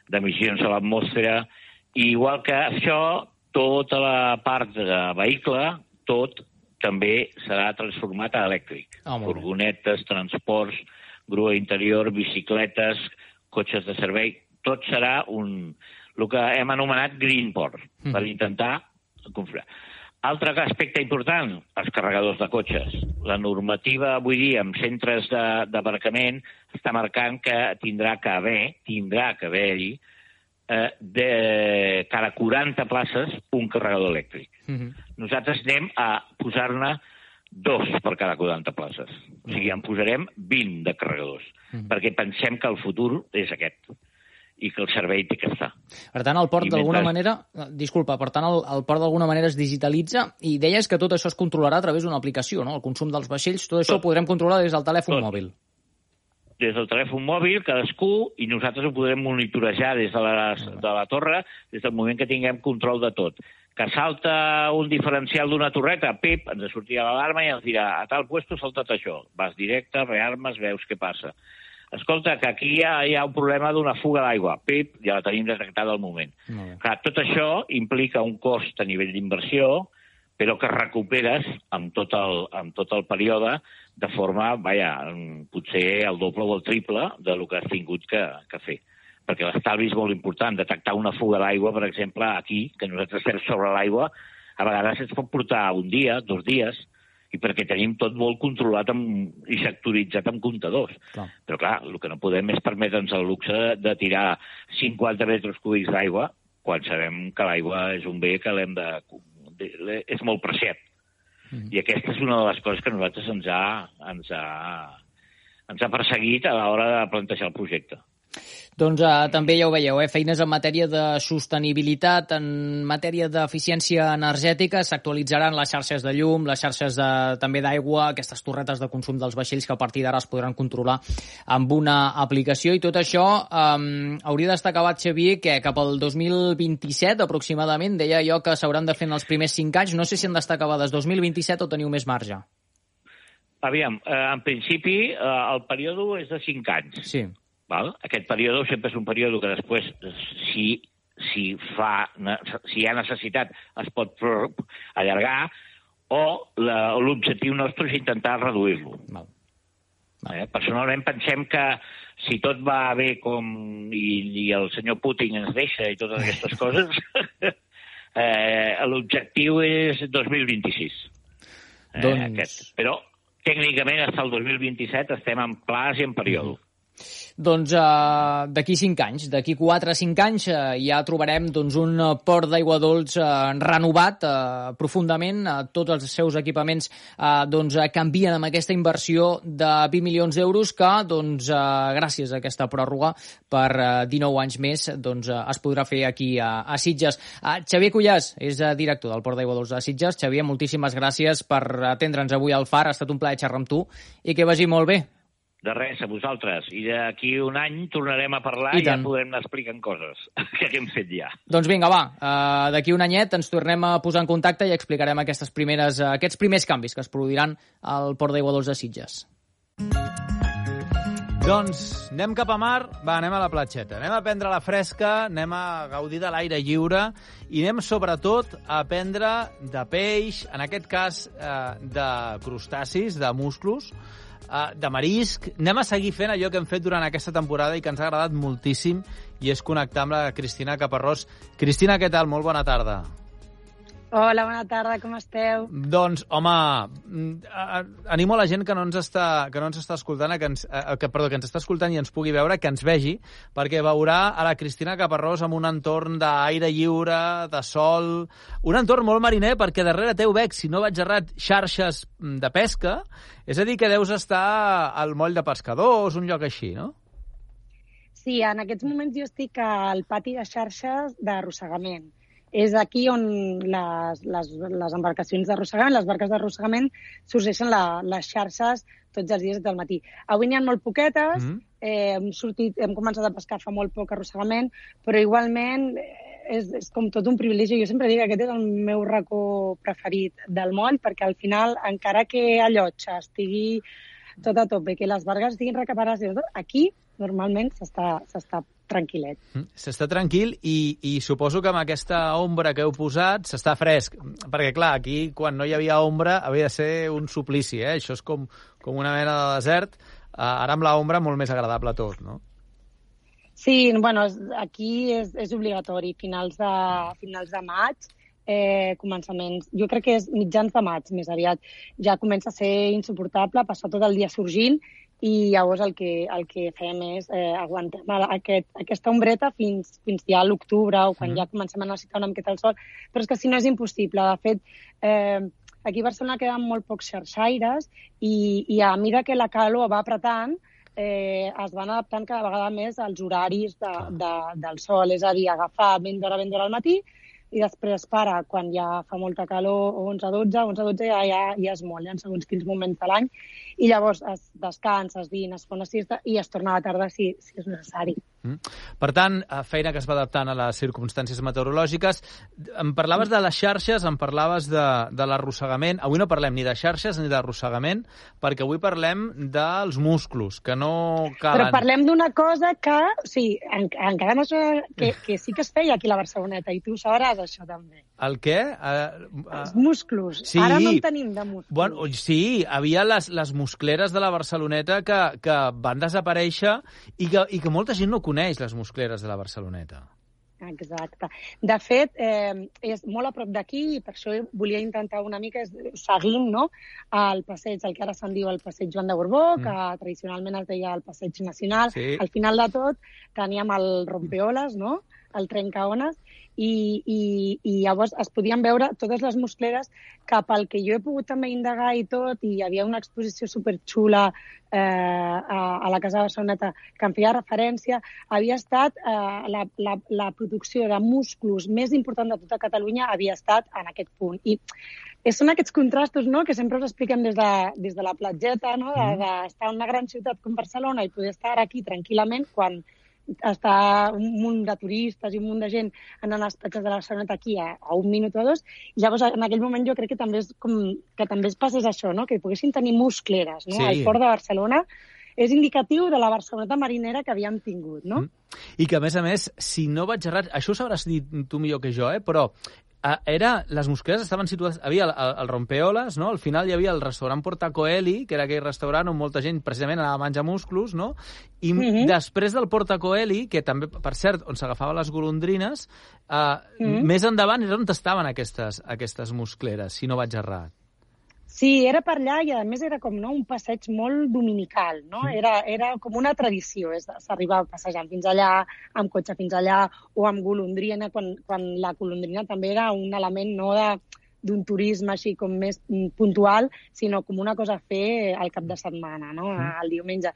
d'emissions a l'atmosfera, i igual que això, tota la part de vehicle, tot també serà transformat a elèctric. Oh, Furgonetes, transports, grua interior, bicicletes, cotxes de servei, tot serà un, el que hem anomenat Greenport, mm. per intentar configurar. Altre aspecte important, els carregadors de cotxes. La normativa avui dia en centres d'aparcament està marcant que tindrà que haver, tindrà que haver-hi, eh, de cada 40 places un carregador elèctric. Mm -hmm. Nosaltres anem a posar-ne dos per cada 40 places. O sigui, en posarem 20 de carregadors, mm -hmm. perquè pensem que el futur és aquest i que el servei té que estar. Per tant, el port d'alguna mentre... manera... Disculpa, per tant, el, el port d'alguna manera es digitalitza i deies que tot això es controlarà a través d'una aplicació, no? El consum dels vaixells, tot això tot. ho podrem controlar des del telèfon tot. mòbil. Des del telèfon mòbil, cadascú, i nosaltres ho podrem monitorejar des de la, de la torre, des del moment que tinguem control de tot. Que salta un diferencial d'una torreta, pip, ens sortirà l'alarma i ens dirà a tal puesto saltat això. Vas directe, rearmes, veus què passa escolta, que aquí hi ha, hi ha un problema d'una fuga d'aigua. Pip, ja la tenim detectada al moment. Clar, tot això implica un cost a nivell d'inversió, però que recuperes amb tot, el, amb tot el període de forma, vaja, potser el doble o el triple de lo que has tingut que, que fer. Perquè l'estalvi és molt important. Detectar una fuga d'aigua, per exemple, aquí, que nosaltres estem sobre l'aigua, a vegades es pot portar un dia, dos dies, i perquè tenim tot molt controlat amb, i sectoritzat amb comptadors. Clar. Però clar, el que no podem és permetre'ns el luxe de, de tirar 50 metres cúbics d'aigua quan sabem que l'aigua és un bé que l'hem de... és molt preciat. Mm. I aquesta és una de les coses que nosaltres ens ha, ens ha, ens ha perseguit a l'hora de plantejar el projecte. Doncs eh, també ja ho veieu, eh? feines en matèria de sostenibilitat, en matèria d'eficiència energètica, s'actualitzaran les xarxes de llum, les xarxes de, també d'aigua, aquestes torretes de consum dels vaixells que a partir d'ara es podran controlar amb una aplicació i tot això eh, hauria d'estar acabat, Xavier, que cap al 2027 aproximadament, deia jo que s'hauran de fer en els primers 5 anys, no sé si han d'estar acabades 2027 o teniu més marge. Aviam, eh, en principi eh, el període és de 5 anys. Sí. Val? Aquest període sempre és un període que després, si, si, fa, si hi ha necessitat, es pot allargar, o l'objectiu nostre és intentar reduir-lo. Eh? Personalment pensem que si tot va bé com i, i el senyor Putin ens deixa i totes aquestes coses, eh, l'objectiu és 2026. Eh, doncs... aquest. Però tècnicament fins al 2027 estem en plaç i en període. Mm -hmm. Doncs uh, d'aquí 5 anys, d'aquí 4 o 5 anys, uh, ja trobarem doncs, un port d'aigua dolç uh, renovat uh, profundament. Uh, tots els seus equipaments uh, doncs, canvien amb aquesta inversió de 20 milions d'euros que, doncs, uh, gràcies a aquesta pròrroga, per uh, 19 anys més doncs, uh, es podrà fer aquí a, a Sitges. Uh, Xavier Cullàs és uh, director del Port d'Aigua Dolç de Sitges. Xavier, moltíssimes gràcies per atendre'ns avui al FAR. Ha estat un plaer xerrar amb tu i que vagi molt bé. De res, a vosaltres. I d'aquí un any tornarem a parlar i, i ja podrem anar explicant coses que hem fet ja. Doncs vinga, va. Uh, d'aquí un anyet ens tornem a posar en contacte i explicarem aquestes primeres, uh, aquests primers canvis que es produiran al Port d'Aigua Dols de Sitges. Doncs anem cap a mar, va, anem a la platgeta. Anem a prendre la fresca, anem a gaudir de l'aire lliure i anem sobretot a prendre de peix, en aquest cas eh, de crustacis, de musclos, uh, de marisc. Anem a seguir fent allò que hem fet durant aquesta temporada i que ens ha agradat moltíssim, i és connectar amb la Cristina Caparrós. Cristina, què tal? Molt bona tarda. Hola, bona tarda, com esteu? Doncs, home, mm, animo a la gent que no ens està, que no ens està escoltant, que ens, que, perdó, que ens està escoltant i ens pugui veure, que ens vegi, perquè veurà a la Cristina Caparrós amb un entorn d'aire lliure, de sol, un entorn molt mariner, perquè darrere teu veig, si no vaig errat, xarxes mm, de pesca, és a dir, que deus estar al moll de pescadors, un lloc així, no? Sí, en aquests moments jo estic al pati de xarxes d'arrossegament és aquí on les, les, les embarcacions d'arrossegament, les barques d'arrossegament, sorgeixen la, les xarxes tots els dies del matí. Avui n'hi ha molt poquetes, mm -hmm. eh, hem, sortit, hem començat a pescar fa molt poc arrossegament, però igualment és, és com tot un privilegi. Jo sempre dic que aquest és el meu racó preferit del món, perquè al final, encara que a Llotja estigui tot a tope, que les vargues estiguin recaparades, aquí normalment s'està tranquil·let. Mm, s'està tranquil i, i suposo que amb aquesta ombra que heu posat s'està fresc, perquè clar, aquí quan no hi havia ombra havia de ser un suplici, eh? això és com, com una mena de desert, uh, ara amb l'ombra molt més agradable tot, no? Sí, bueno, aquí és, és obligatori, finals de, finals de maig, eh, començaments, jo crec que és mitjans de maig més aviat, ja comença a ser insuportable, passar tot el dia sorgint i llavors el que, el que fem és eh, aguantem aquest, aquesta ombreta fins, fins ja a l'octubre o quan mm. ja comencem a necessitar una miqueta el sol, però és que si no és impossible. De fet, eh, aquí a Barcelona queden molt pocs xerxaires i, i a mesura que la calor va apretant, eh, es van adaptant cada vegada més als horaris de, de, del sol, és a dir, agafar ben d'hora, ben d'hora al matí i després para quan ja fa molta calor, 11-12, 11-12 ja, ja, ja es molla en segons quins moments de l'any, i llavors es descansa, es dina, es fa una siesta i es torna a la tarda si, si és necessari. Mm. Per tant, eh, feina que es va adaptant a les circumstàncies meteorològiques. Em parlaves de les xarxes, em parlaves de, de l'arrossegament. Avui no parlem ni de xarxes ni d'arrossegament, perquè avui parlem dels musclos, que no calen... Però parlem d'una cosa que, o sigui, en, encara no sé, que, que sí que es feia aquí a la Barceloneta, i tu sabràs això també. El què? Uh, uh, Els musclos. Sí. Ara no en tenim de musclos. Bueno, sí, havia les, les muscleres de la Barceloneta que, que van desaparèixer i que, i que molta gent no coneix les muscleres de la Barceloneta. Exacte. De fet, eh, és molt a prop d'aquí i per això volia intentar una mica seguint no, el passeig, el que ara se'n diu el passeig Joan de Borbó, mm. que tradicionalment es deia el passeig nacional. Sí. Al final de tot teníem el rompeoles, no? El trencaones, i, i, i llavors es podien veure totes les muscleres que pel que jo he pogut també indagar i tot, i hi havia una exposició superxula eh, a, a la Casa de Barceloneta que em feia referència, havia estat eh, la, la, la producció de musclos més important de tota Catalunya havia estat en aquest punt. I són aquests contrastos no? que sempre us expliquem des de, des de la platgeta, no? d'estar de, de en una gran ciutat com Barcelona i poder estar aquí tranquil·lament quan està un munt de turistes i un munt de gent anant als platges de la Barcelona aquí a, a un minut o dos. I llavors, en aquell moment, jo crec que també és com que també es passés això, no? que poguessin tenir muscleres no? Sí. al port de Barcelona és indicatiu de la Barceloneta marinera que havíem tingut, no? Mm. I que, a més a més, si no vaig errat, això ho sabràs dir tu millor que jo, eh? però era, les muscleres estaven situades... Havia el, el, el Rompeoles, no? Al final hi havia el restaurant Portacoeli, que era aquell restaurant on molta gent precisament anava a menjar musclos, no? I mm -hmm. després del Portacoeli, que també, per cert, on s'agafava les golondrines, eh, mm -hmm. més endavant era on estaven aquestes, aquestes muscleres, si no vaig errat. Sí, era per allà i a més era com no, un passeig molt dominical, no? Era, era com una tradició, s'arriba passejant fins allà, amb cotxe fins allà, o amb golondrina, quan, quan la golondrina també era un element no de d'un turisme així com més puntual, sinó com una cosa a fer al cap de setmana, no? el diumenge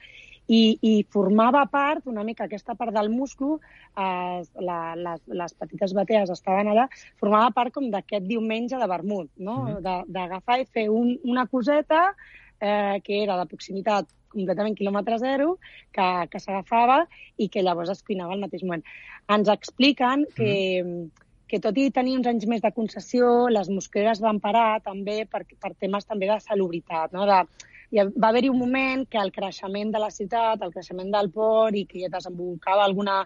i, i formava part, una mica aquesta part del musclo, eh, la, les, les petites batees estaven allà, formava part com d'aquest diumenge de vermut, no? Mm -hmm. d'agafar i fer un, una coseta eh, que era de proximitat completament quilòmetre zero, que, que s'agafava i que llavors es cuinava al mateix moment. Ens expliquen que, mm que tot i tenir uns anys més de concessió, les mosqueres van parar també per, per temes també de salubritat, no? de, hi va haver-hi un moment que el creixement de la ciutat, el creixement del port i que desembocava alguna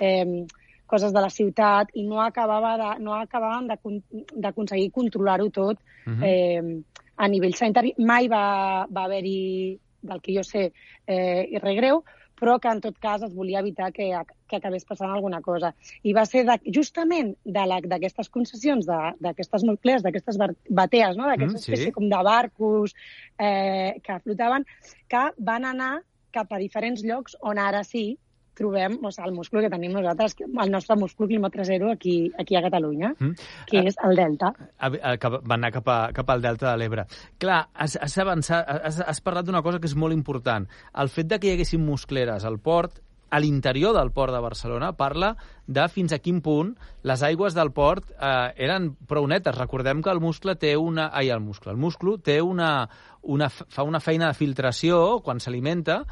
eh, coses de la ciutat i no, acabava de, no acabaven d'aconseguir controlar-ho tot uh -huh. eh, a nivell sanitari. Mai va, va haver-hi, del que jo sé, eh, res greu, però que en tot cas es volia evitar que, que acabés passant alguna cosa. I va ser de, justament d'aquestes concessions, d'aquestes nuclears, d'aquestes batees, no? d'aquesta mm, espècie sí. com de barcos eh, que flotaven, que van anar cap a diferents llocs on ara sí trobem o sigui, el múscul que tenim nosaltres, el nostre múscul quilòmetre zero aquí, aquí a Catalunya, mm. que és el delta. A, a, que va anar cap, a, cap al delta de l'Ebre. Clar, has, has, avançat, has, has parlat d'una cosa que és molt important. El fet de que hi haguessin muscleres al port a l'interior del port de Barcelona parla de fins a quin punt les aigües del port eh, eren prou netes. Recordem que el muscle té una... Ai, el muscle. El musclo té una, una, fa una feina de filtració quan s'alimenta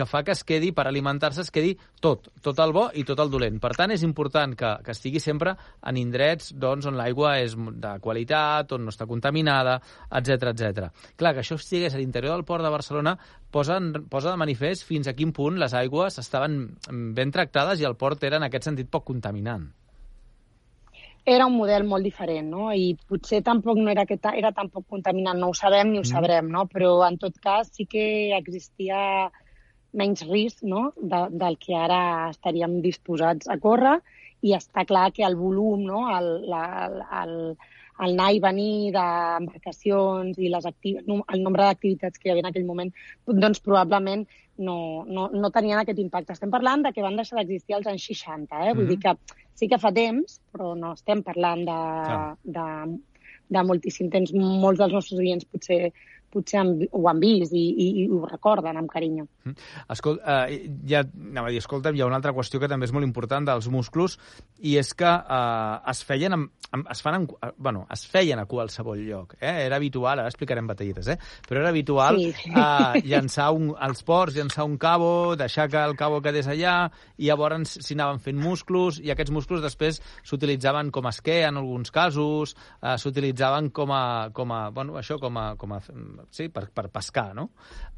que fa que es quedi, per alimentar-se, es quedi tot, tot el bo i tot el dolent. Per tant, és important que, que estigui sempre en indrets doncs, on l'aigua és de qualitat, on no està contaminada, etc etc. Clar, que això estigués a l'interior del port de Barcelona posa, posa de manifest fins a quin punt les aigües estaven ben tractades i el port era en aquest sentit poc contaminant era un model molt diferent, no? I potser tampoc no era que era tan poc contaminant, no ho sabem ni ho mm. sabrem, no? Però en tot cas sí que existia menys risc no? de, del que ara estaríem disposats a córrer i està clar que el volum, no? el, la, el, el anar i venir d'embarcacions i les el nombre d'activitats que hi havia en aquell moment, doncs probablement no, no, no tenien aquest impacte. Estem parlant de que van deixar d'existir als anys 60, eh? Mm -hmm. Vull dir que sí que fa temps, però no estem parlant de, de, de moltíssim temps. Molts dels nostres oients potser potser han, ho han vist i, i, i ho recorden amb carinyo. Mm. Escolta, eh, ja, anava a dir, escolta'm, hi ha una altra qüestió que també és molt important dels músculs i és que eh, es feien amb, amb, es, fan amb, eh, bueno, es feien a qualsevol lloc. Eh? Era habitual, ara explicarem batallites, eh? però era habitual sí. eh, llançar un, als ports, llançar un cabo, deixar que el cabo quedés allà i llavors s'hi anaven fent musclos i aquests musclos després s'utilitzaven com a esquer en alguns casos, eh, s'utilitzaven com a, com a, bueno, això, com a, com a sí, per, per pescar, no?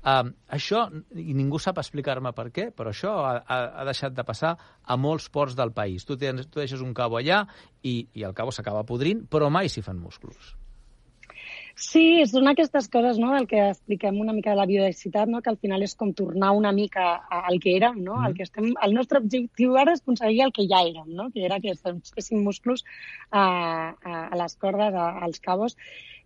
Uh, això, i ningú sap explicar-me per què, però això ha, ha deixat de passar a molts ports del país. Tu, tens, tu deixes un cabo allà i, i el cabo s'acaba podrint, però mai s'hi fan músculs. Sí, són aquestes coses no, del que expliquem una mica de la biodiversitat, no, que al final és com tornar una mica al que érem. No? Mm. El, que estem, el nostre objectiu ara és aconseguir el que ja érem, no? que era que féssim músculs a, a, a les cordes, a, als cabos,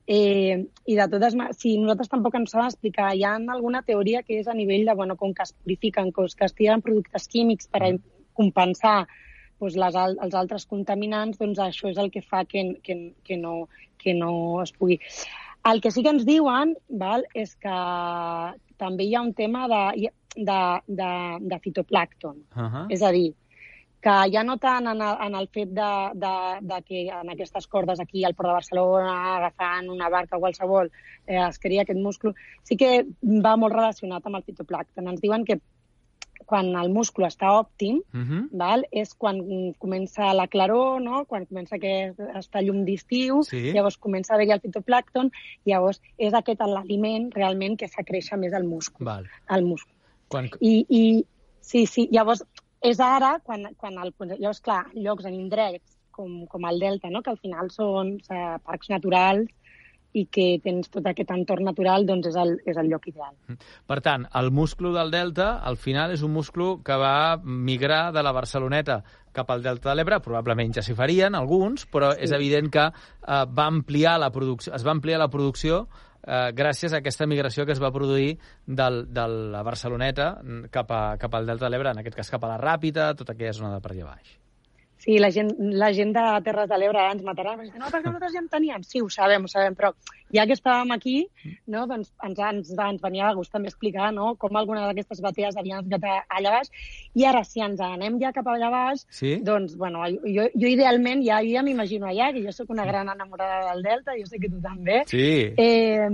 Eh, I de totes maneres, si nosaltres tampoc ens sabem explicar, hi ha alguna teoria que és a nivell de, bueno, com que es purifiquen, que es tiren productes químics per mm. compensar doncs, les, els altres contaminants, doncs això és el que fa que, que, que, no, que no es pugui. El que sí que ens diuen val, és que també hi ha un tema de, de, de, de fitoplàcton. Uh -huh. És a dir, que ja no tant en el, en el fet de, de, de que en aquestes cordes aquí al Port de Barcelona, agafant una barca qualsevol, eh, es crea aquest musclo, sí que va molt relacionat amb el fitoplàcton. Ens diuen que quan el musclo està òptim, uh mhm. -huh. val, és quan comença la claror, no? quan comença que està llum d'estiu, sí. llavors comença a haver-hi el fitoplàcton, llavors és aquest l'aliment realment que fa créixer més el múscul. Val. El múscul. Quan... I, I sí, sí, llavors és ara quan, quan el, llavors, clar, llocs en indrets com, com el Delta, no? que al final són eh, parcs naturals i que tens tot aquest entorn natural, doncs és el, és el lloc ideal. Mm. Per tant, el musclo del Delta, al final, és un musclo que va migrar de la Barceloneta cap al Delta de l'Ebre, probablement ja s'hi farien alguns, però sí. és evident que eh, va ampliar la producció, es va ampliar la producció eh, gràcies a aquesta migració que es va produir del, de la Barceloneta cap, a, cap al Delta de l'Ebre, en aquest cas cap a la Ràpita, tota aquella zona de per allà baix. Sí, la gent, la gent de Terres de l'Ebre ens matarà, no, perquè nosaltres ja en teníem. Sí, ho sabem, ho sabem, però ja que estàvem aquí, no, doncs ens, ens, ens venia de gust també explicar no, com alguna d'aquestes batees havien estat allà baix, i ara, si ens anem ja cap allà baix, sí? doncs, bueno, jo, jo idealment ja, ja m'imagino allà, que jo sóc una gran enamorada del Delta, jo sé que tu també. Sí. Eh,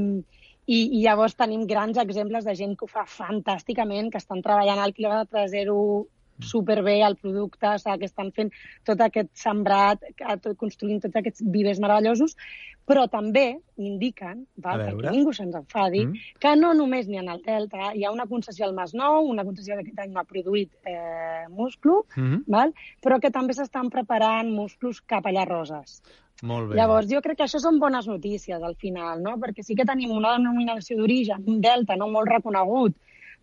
i, i llavors tenim grans exemples de gent que ho fa fantàsticament, que estan treballant al quilòmetre zero superbé el producte, o sigui, que estan fent tot aquest sembrat, construint tots aquests vivers meravellosos, però també indiquen, val, perquè ningú se'ns enfadi, mm. que no només n'hi ha el Delta, hi ha una concessió al Masnou, una concessió que aquest any no ha produït eh, musclo, mm. val, però que també s'estan preparant musclos cap allà roses. Molt bé. Llavors, jo crec que això són bones notícies, al final, no? Perquè sí que tenim una denominació d'origen, un delta no molt reconegut,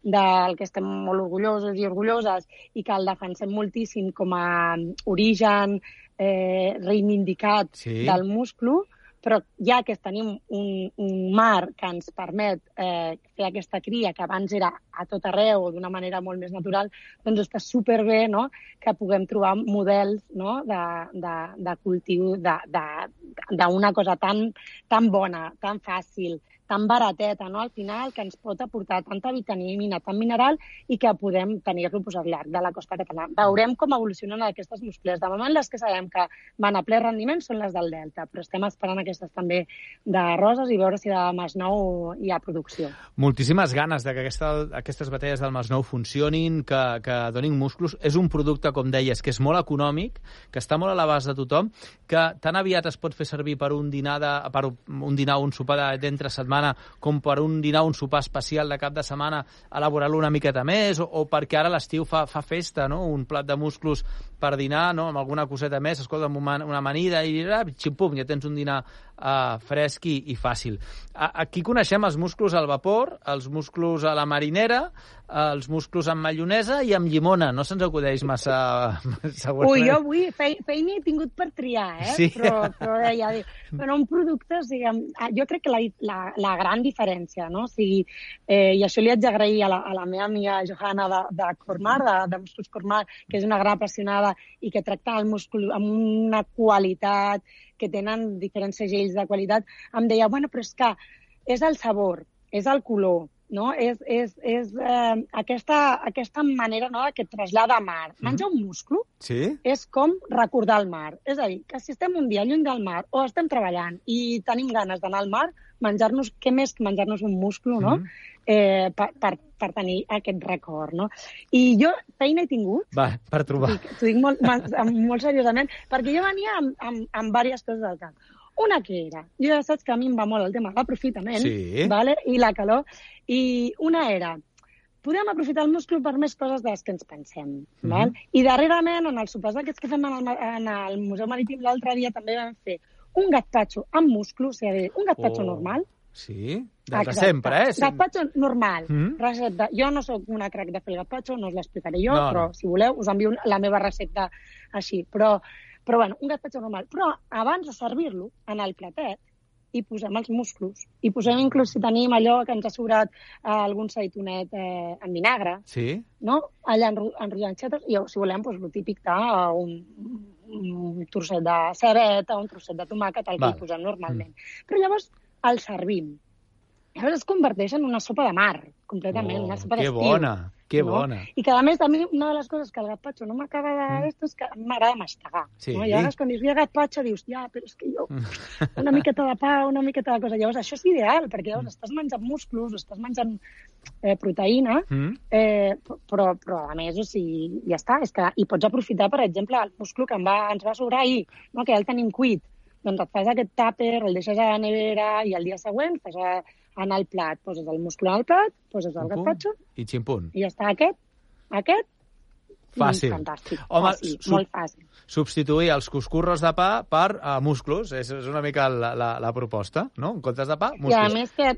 del que estem molt orgullosos i orgulloses i que el defensem moltíssim com a origen eh, reivindicat sí. del musclo, però ja que tenim un, un mar que ens permet eh, fer aquesta cria, que abans era a tot arreu d'una manera molt més natural, doncs està superbé no? que puguem trobar models no? de, de, de cultiu d'una cosa tan, tan bona, tan fàcil, tan barateta, no? al final, que ens pot aportar tanta vitamina, tant mineral, i que podem tenir-lo pues, al llarg de la costa catalana. Veurem com evolucionen aquestes muscles. De moment, les que sabem que van a ple rendiment són les del Delta, però estem esperant aquestes també de Roses i veure si de Masnou hi ha producció. Moltíssimes ganes de que aquesta, aquestes batalles del Masnou funcionin, que, que donin músculs. És un producte, com deies, que és molt econòmic, que està molt a l'abast de tothom, que tan aviat es pot fer servir per un dinar, de, per un dinar o un sopar d'entre setmana com per un dinar un sopar especial de cap de setmana elaborar-lo una miqueta més o, o perquè ara l'estiu fa, fa festa, no? un plat de musclos per dinar, no? amb alguna coseta més, escolta, amb una amanida i xim-pum, ja tens un dinar uh, fresc i, i fàcil. A, aquí coneixem els musclos al vapor, els musclos a la marinera, els musclos amb maionesa i amb llimona. No se'ns acudeix massa... Ui, jo avui fe, feina he tingut per triar, eh? Sí. Però, però ja però un producte, o sigui, jo crec que la, la, la gran diferència, no? O sigui, eh, i això li haig d'agrair a, la, a la meva amiga Johanna de, de Cormar, de, de Musclos Cormar, que és una gran apassionada i que tracta el múscul amb una qualitat que tenen diferents segells de qualitat, em deia, bueno, però és que és el sabor, és el color, no? És, és, és eh, aquesta, aquesta manera no, que et trasllada a mar. Mhm. Menjar un musclo Sí? és com recordar el mar. És a dir, que si estem un dia lluny del mar o estem treballant i tenim ganes d'anar al mar, menjar-nos, què més que menjar-nos un musclo, no? Mhm. Eh, per, per, per tenir aquest record, no? I jo feina he tingut, Va, per trobar. T'ho dic molt, molt, seriosament, perquè jo venia amb, amb, amb diverses coses al cap. Una que era, jo ja saps que a mi em va molt el tema de l'aprofitament Sí. vale? i la calor, i una era, podem aprofitar el musclo per més coses de les que ens pensem. Mhm. val? I darrerament, en els sopars aquests que fem en el, en el Museu Marítim l'altre dia, també vam fer un gazpacho amb musclo, o sigui, un gazpacho Oh. normal, Sí? De, de sempre, eh? Gazpacho normal. Mm. Recepta. Jo no sóc una crac de fer el gazpacho, no us l'explicaré jo, No, però no. si voleu us envio la meva recepta així. Però, però bueno, un gazpacho normal. Però abans de servir-lo en el platet, hi posem els musclos. I posem inclús si tenim allò que ens ha sobrat eh, algun saitonet eh, en vinagre, Sí? no? allà enro enrotllant xetes, i si volem, doncs, el típic d'un un trosset de cebeta, un trosset de tomàquet, el que Val. hi posem normalment. Però llavors el servim. Llavors es converteix en una sopa de mar, completament, Oh, una sopa que d'estiu. bona, que no? bona. I que, a més, a mi una de les coses que el gazpacho no m'acaba de... Mm. és que m'agrada mastegar. Sí. No? I llavors, quan dius, gazpacho, dius, ja, però és que jo... Una miqueta de pa, una miqueta de cosa. Llavors, això és ideal, perquè llavors estàs menjant musclos, estàs menjant eh, proteïna, Mm? Eh, però, però a més, o sigui, ja està, és que hi pots aprofitar, per exemple, el musclo que em va, ens va sobrar ahir, no? que ja el tenim cuit, doncs et fas aquest tàper, el deixes a la nevera i el dia següent fas a, en el plat, poses el musclo al plat, poses el gazpacho I ximpunt. i ja està aquest, aquest, Fàcil. fantàstic, Home, fàcil, su- molt fàcil. Substituir els cuscurros de pa per uh, musclos. És, és una mica la, la, la proposta, no? En comptes de pa, I a musclos. més que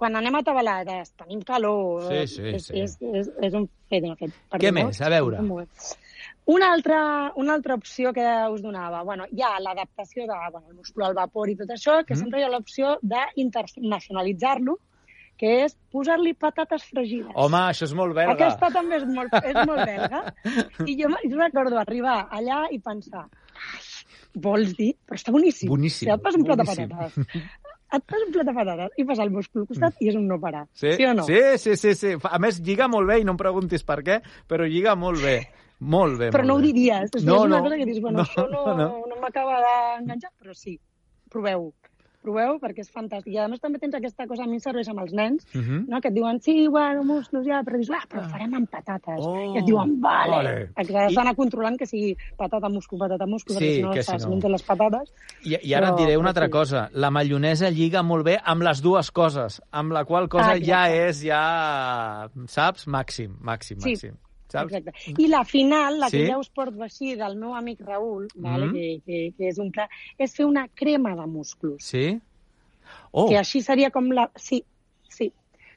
quan anem a tabalades, tenim calor, Sí, sí, és, sí. És, és, és un fet, un fet. Què més? A veure. Una altra, una altra opció que us donava, bueno, hi ha l'adaptació de bueno, el al vapor i tot això, que Mm. mm. sempre hi ha l'opció d'internacionalitzar-lo, que és posar-li patates fregides. Home, això és molt belga. Aquesta també és molt, és molt belga. I jo, jo recordo arribar allà i pensar, "Ai, vols dir? Però està boníssim. Boníssim, Si et fas un plat de patates, et fas un plat de patates i fas el múscul al costat i és un no parar. Sí, sí o no? Sí, sí, sí, sí. A més, lliga molt bé, i no em preguntis per què, però lliga molt bé. Molt bé, Però molt no ho bé. diries. És, No, és una no, cosa que dius, bueno, no, això no, no. no. m'acaba d'enganxar, però sí, proveu-ho. Proveu perquè és fantàstic. I a més també tens aquesta cosa, a mi em serveix amb els nens, Mhm. no? que et diuen, sí, bueno, musclos ja, però dius, ah, però ho farem amb patates. Oh, I et diuen, vale. vale. Has d'anar controlant que sigui patata, musclo, patata, musclo, Sí, perquè si no, que que si no. les patates. I, I ara Però- et diré una altra sí. cosa. La maionesa lliga molt bé amb les dues coses, amb la qual cosa Ah, ja és, ja, saps, màxim, màxim, Sí. Saps? Exacte. I la final, la Sí? que ja us porto així del meu amic Raül, vale, Mhm. que, que, que és un pla, és fer una crema de musclos. Sí? Oh, que així seria com la... Sí, sí.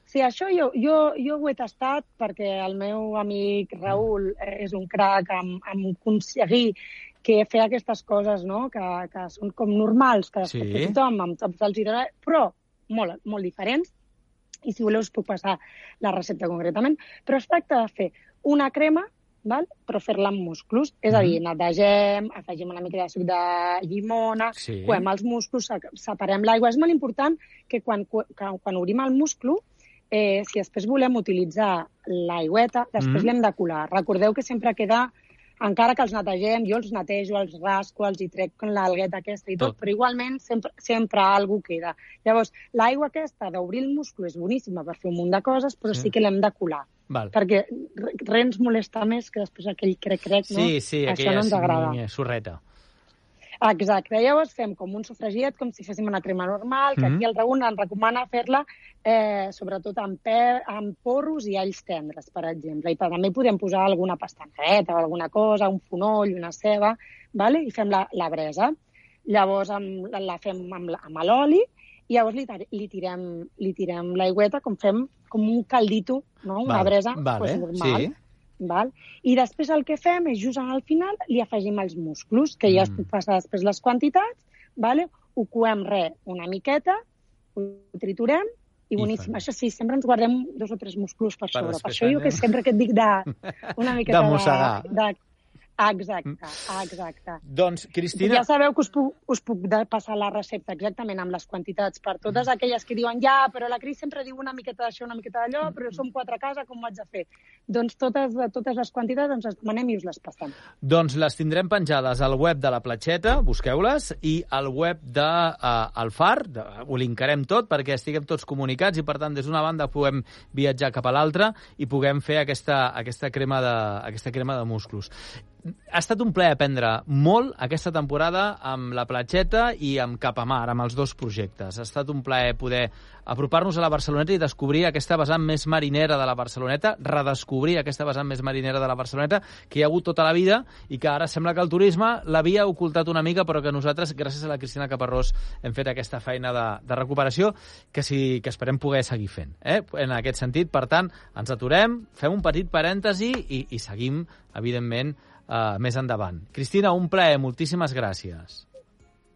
Sí, això jo, jo, jo ho he tastat perquè el meu amic Raül és un crac en, en aconseguir que fer aquestes coses, no?, que, que són com normals, que Sí. tothom, amb tots els idiomes, però molt, molt diferents, i si voleu us puc passar la recepta concretament, però es tracta de fer una crema val? però fer-la amb musclos. És a dir, netegem, afegim una mica de suc de llimona, Sí. coem els musclos, se- separem l'aigua. És molt important que quan, que, quan obrim el musclo, eh, si després volem utilitzar l'aigüeta, després Mhm. l'hem de colar. Recordeu que sempre queda encara que els netegem, jo els netejo, els rasco, els hi trec l'algueta aquesta i tot, Tot. però igualment sempre, sempre algú queda. Llavors, l'aigua aquesta d'obrir el múscul és boníssima per fer un munt de coses, però Sí. sí, que l'hem de colar. Val. Perquè re- res ens molesta més que després aquell crec-crec, no? Sí, sí, Això no ens agrada. sorreta. Exacte. Llavors fem com un sofregiat, com si féssim una crema normal, que Mhm. aquí el Raúl ens recomana fer-la eh, sobretot amb, per, amb porros i alls tendres, per exemple. I també podem posar alguna pastaneta o alguna cosa, un fonoll, una ceba, vale? i fem la, la bresa. Llavors amb, la, fem amb, amb l'oli i llavors li, li tirem, li tirem l'aigüeta com fem com un caldito, no? una Val, bresa vale, pues, normal. sí. Val? I després el que fem és, just al final, li afegim els musclos, que ja Mm. es passa després les quantitats, vale? ho coem res una miqueta, ho triturem, i I boníssim. fan. Això sí, sempre ens guardem dos o tres musclos per Per sobre. Per això jo que anem- sempre que et dic de una miqueta De mossegar. de, de... Exacte, exacte. Doncs, Cristina... Ja sabeu que us puc, us puc passar la recepta exactament amb les quantitats per totes aquelles que diuen ja, però la Cris sempre diu una miqueta d'això, una miqueta d'allò, però som quatre a casa, com ho haig de fer? Doncs totes, totes les quantitats ens les demanem i us les passem. Doncs les tindrem penjades al web de la Platxeta, busqueu-les, i al web de uh, el Far, de, ho linkarem tot perquè estiguem tots comunicats i, per tant, des d'una banda puguem viatjar cap a l'altra i puguem fer aquesta, aquesta, crema de, aquesta crema de musclos. Ha estat un plaer aprendre molt aquesta temporada amb la Platxeta i amb Capamar, amb els dos projectes. Ha estat un plaer poder apropar-nos a la Barceloneta i descobrir aquesta vessant més marinera de la Barceloneta, redescobrir aquesta vessant més marinera de la Barceloneta que hi ha hagut tota la vida i que ara sembla que el turisme l'havia ocultat una mica, però que nosaltres, gràcies a la Cristina Caparrós, hem fet aquesta feina de, de recuperació que, sí, que esperem poder seguir fent. Eh? En aquest sentit, per tant, ens aturem, fem un petit parèntesi i, i seguim, evidentment, uh, més endavant. Cristina, un plaer, moltíssimes gràcies.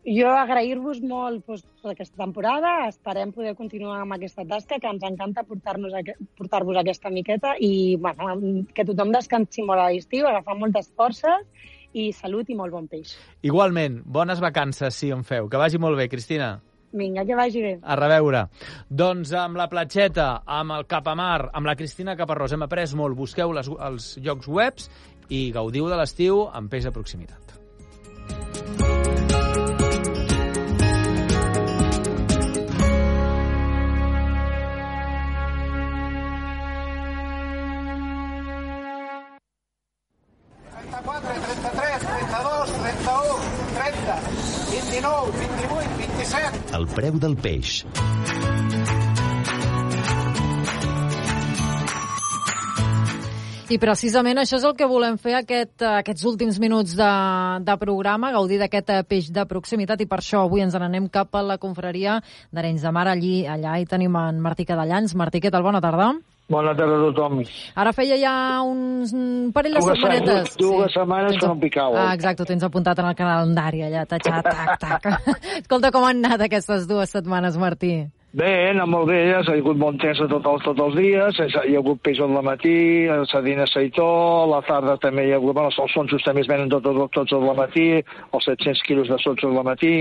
Jo agrair-vos molt doncs, per aquesta temporada, esperem poder continuar amb aquesta tasca, que ens encanta portar-nos aqu- portar-vos aquesta miqueta i bueno, que tothom descansi molt a l'estiu, agafar moltes forces i salut i molt bon peix. Igualment, bones vacances, si en feu. Que vagi molt bé, Cristina. Vinga, que vagi bé. A reveure. Doncs amb la platxeta, amb el Capamar, amb la Cristina Caparrós hem après molt. Busqueu les, els llocs webs i gaudiu de l'estiu amb peix de proximitat. El preu del peix. I precisament això és el que volem fer aquest, eh, aquests últims minuts de, de programa, gaudir d'aquest eh, peix de proximitat i per això avui ens n'anem cap a la confraria d'Arenys de Mar. Allí, allà hi tenim en Martí Cadellans. Martí, què tal? Bona tarda. Bona tarda a tothom. Ara feia ja uns un parell de Dues setmanetes. setmanes- dues setmanes Tens que no picava. Ah, exacte, ho tens apuntat en el calendari allà, tatxat, tac, tac. Escolta, com han anat aquestes dues setmanes, Martí? Bé, anar molt bé, ha sigut bon temps tot, els, tots els dies, hi ha hagut peix al matí, sardina seitó, a la tarda també hi ha hagut, bueno, els sonsos també es venen tots, tots, tots al matí, els 700 quilos de sonsos al matí,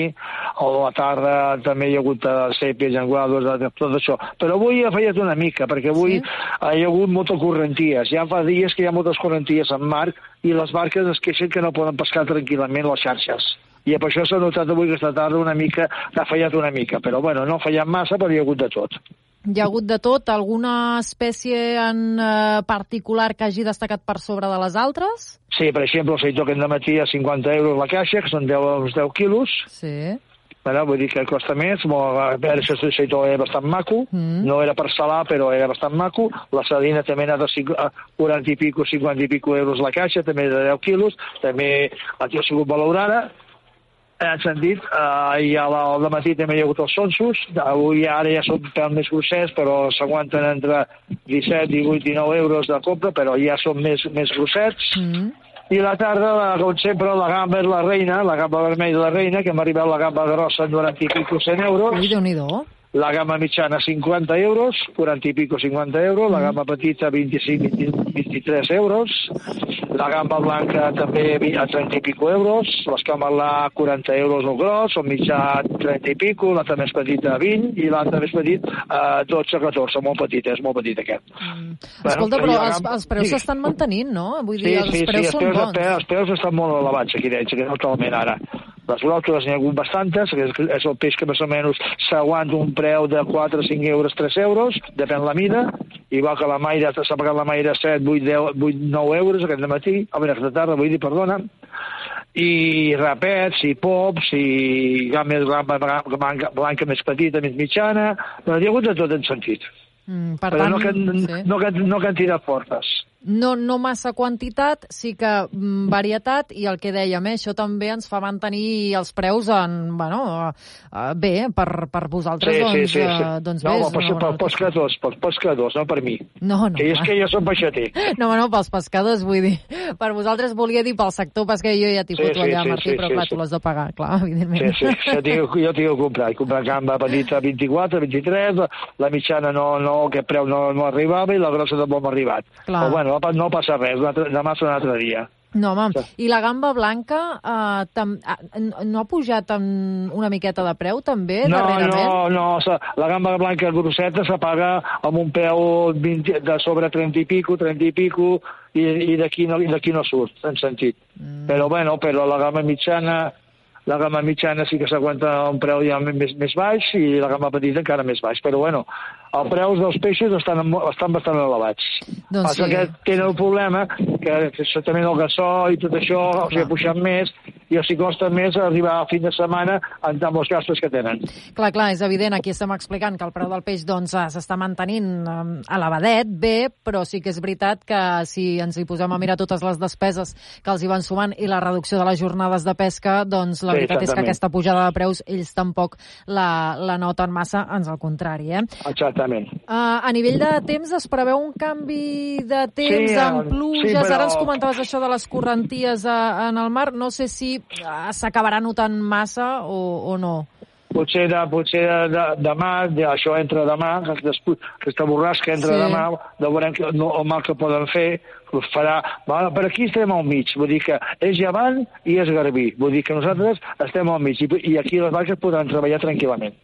a la tarda també hi ha hagut uh, sèpies, llenguados, eh, tot això. Però avui ha fallat una mica, perquè avui sí? hi ha hagut moltes correnties. Ja fa dies que hi ha moltes correnties en mar i les barques es queixen que no poden pescar tranquil·lament les xarxes i per això s'ha notat avui aquesta tarda una mica, ha fallat una mica, però bueno, no ha fallat massa, però hi ha hagut de tot. Hi ha hagut de tot? Alguna espècie en eh, particular que hagi destacat per sobre de les altres? Sí, per exemple, el seitó aquest de matí a 50 euros la caixa, que són 10, uns 10 quilos. Sí. Bueno, vull dir que costa més, molt, a veure, aquest seitó era bastant maco, mm. no era per salar, però era bastant maco, la sardina també ha anat a, cinc- a 40 i pico, 50 i pico euros la caixa, també de 10 quilos, també ha sigut valorada, en sentit, eh, i a la, al matí també hi ha hagut els sonsos, avui ara ja són pèl més grossers, però s'aguanten entre 17, 18, 19 euros de compra, però ja són més, més grossets. Mm. I la tarda, la, com sempre, la gamba és la reina, la gamba vermella és la reina, que hem arribat la gamba grossa en 90 i pico 100 euros. Ui, déu nhi La gamba mitjana 50 euros, 40 i pico 50 euros, la gamba petita 25, 20, 23 euros, la gamba blanca també a 30 i pico euros, l'escamalà 40 euros el gros, el mitjà 30 i pico, l'altre més petit a 20 i l'altre més petit a 12-14, molt petit, és molt petit aquest. Mm. Bueno, Escolta, però els, els preus s'estan mantenint, no? Vull dir, sí, els sí, preus sí, són els preus, bons. Els preus estan molt elevats aquí dins, aquí totalment ara. Les bròtoles n'hi ha hagut bastantes, que és, és el peix que més o menys s'aguanta un preu de 4, 5 euros, 3 euros, depèn la mida, igual que la maire, s'ha pagat la maire 7, 8, 10, 8, 9 euros aquest matí, a veure, aquesta tarda, vull dir, perdona, i rapets, i pops, i games blanca, blanca més petita, més mitjana, però hi ha hagut de tot en sentit. Mm, per però tant, no, que, sí. no, que, no quantitat fortes. No, no massa quantitat, sí que mm, varietat, i el que dèiem, eh, això també ens fa mantenir els preus en, bueno, uh, bé, per, per vosaltres, sí, doncs, sí, sí, sí. Uh, doncs no, bé. No, per, per, pels pescadors, pels pescadors, no per mi. No, no. Que és que jo som peixater. No, no, pels pescadors, vull dir. Per vosaltres volia dir pel sector pesquer, jo ja t'hi Sí, foto sí, allà, sí, Martí, sí, però sí, clar, sí. tu l'has de pagar, clar, evidentment. Sí, sí, jo tinc que comprar. He comprat gamba petita 24, 23, la, la mitjana no, no, aquest preu no, no arribava i la grossa tampoc m'ha arribat. Clar. Però bueno, no, pa- no passa res, demà serà un altre dia. No, home, i la gamba blanca uh, tam, uh, no ha pujat en una miqueta de preu, també, No, darrerament? no, no, la gamba blanca grosseta s'apaga amb un peu 20, de sobre 30 i pico, 30 i pico, i, i d'aquí no, i no surt, en sentit. Mm. Però bueno, però la gamba mitjana la gamma mitjana sí que s'aguanta un preu ja més, més baix i la gamma petita encara més baix. Però bueno, els preus dels peixos estan, estan bastant elevats. Doncs Passa sí. que tenen el problema que, també el gassó i tot això o sigui, ha pujat més i els hi costa més arribar a fin de setmana amb, amb els gastos que tenen. Clar, clar, és evident, aquí estem explicant que el preu del peix doncs, eh, s'està mantenint elevadet, bé, però sí que és veritat que si ens hi posem a mirar totes les despeses que els hi van sumant i la reducció de les jornades de pesca, doncs la Sí, veritat és que aquesta pujada de preus ells tampoc la, la noten massa, ans al contrari. Eh? Exactament. Uh, a nivell de temps es preveu un canvi de temps Sí, amb eh, pluges, sí, però- ara ens comentaves això de les correnties a, en el mar, no sé si s'acabarà notant massa o, o no. Potser, de, potser de, de, demà, de, això entra demà, aquesta borrasca entra Sí. sí. demà, de veurem que, no, el mal que poden fer, farà... Va, per aquí estem al mig, vull dir que és llevant i és garbí, vull dir que nosaltres estem al mig i, i aquí les barques podran treballar tranquil·lament.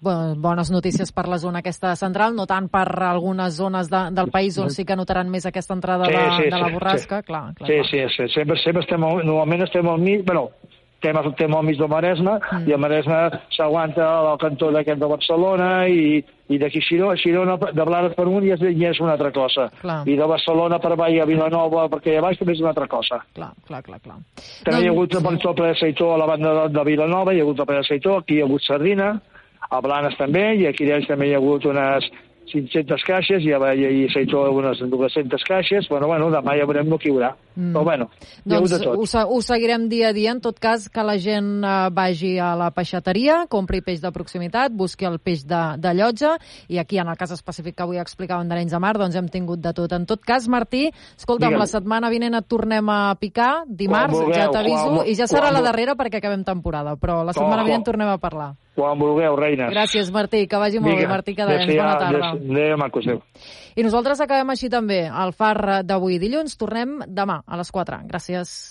Bo- bones notícies per la zona aquesta central, no tant per algunes zones de, del país on sí que notaran més aquesta entrada de, de la borrasca, clar, clar. Sí, sí, sí, sempre, sempre estem, al, normalment estem al mig, bueno, estem, estem al mig del Maresme, mm. i el Maresme s'aguanta al cantó d'aquest de Barcelona i, i d'aquí Xirona, Xirona, de Blanes per un i és, i és una altra cosa. Clar. I de Barcelona per avall a Vilanova, perquè allà baix també és una altra cosa. Clar, clar, clar, clar. També hi ha Doncs- hagut el ple de Seitó a la banda de, de Vilanova, hi ha hagut el ple de Seitó, aquí hi ha hagut sardina, a Blanes també, i aquí d'ells també hi ha hagut unes 500 caixes, i a, i a Seitó unes 200 caixes, bueno, bueno, demà ja veurem el que hi haurà. Mm. Però bueno, hi ha Doncs de tot. ho, ho seguirem dia a dia. En tot cas, que la gent eh, vagi a la peixateria, compri peix de proximitat, busqui el peix de, de llotja, i aquí, en el cas específic que avui explicàvem d'Arenys de Mar, doncs hem tingut de tot. En tot cas, Martí, escolta'm, Digue'm. la setmana vinent et tornem a picar, dimarts, vulgueu, ja t'aviso, i ja serà quan la darrera perquè acabem temporada, però la setmana Quan- vinent tornem a parlar. Quan vulgueu, reines. Gràcies, Martí, que vagi molt bé, Martí Adéu, bona tarda. Adéu, macos, adéu. I nosaltres acabem així també el far d'avui dilluns. Tornem demà a les 4. Gràcies.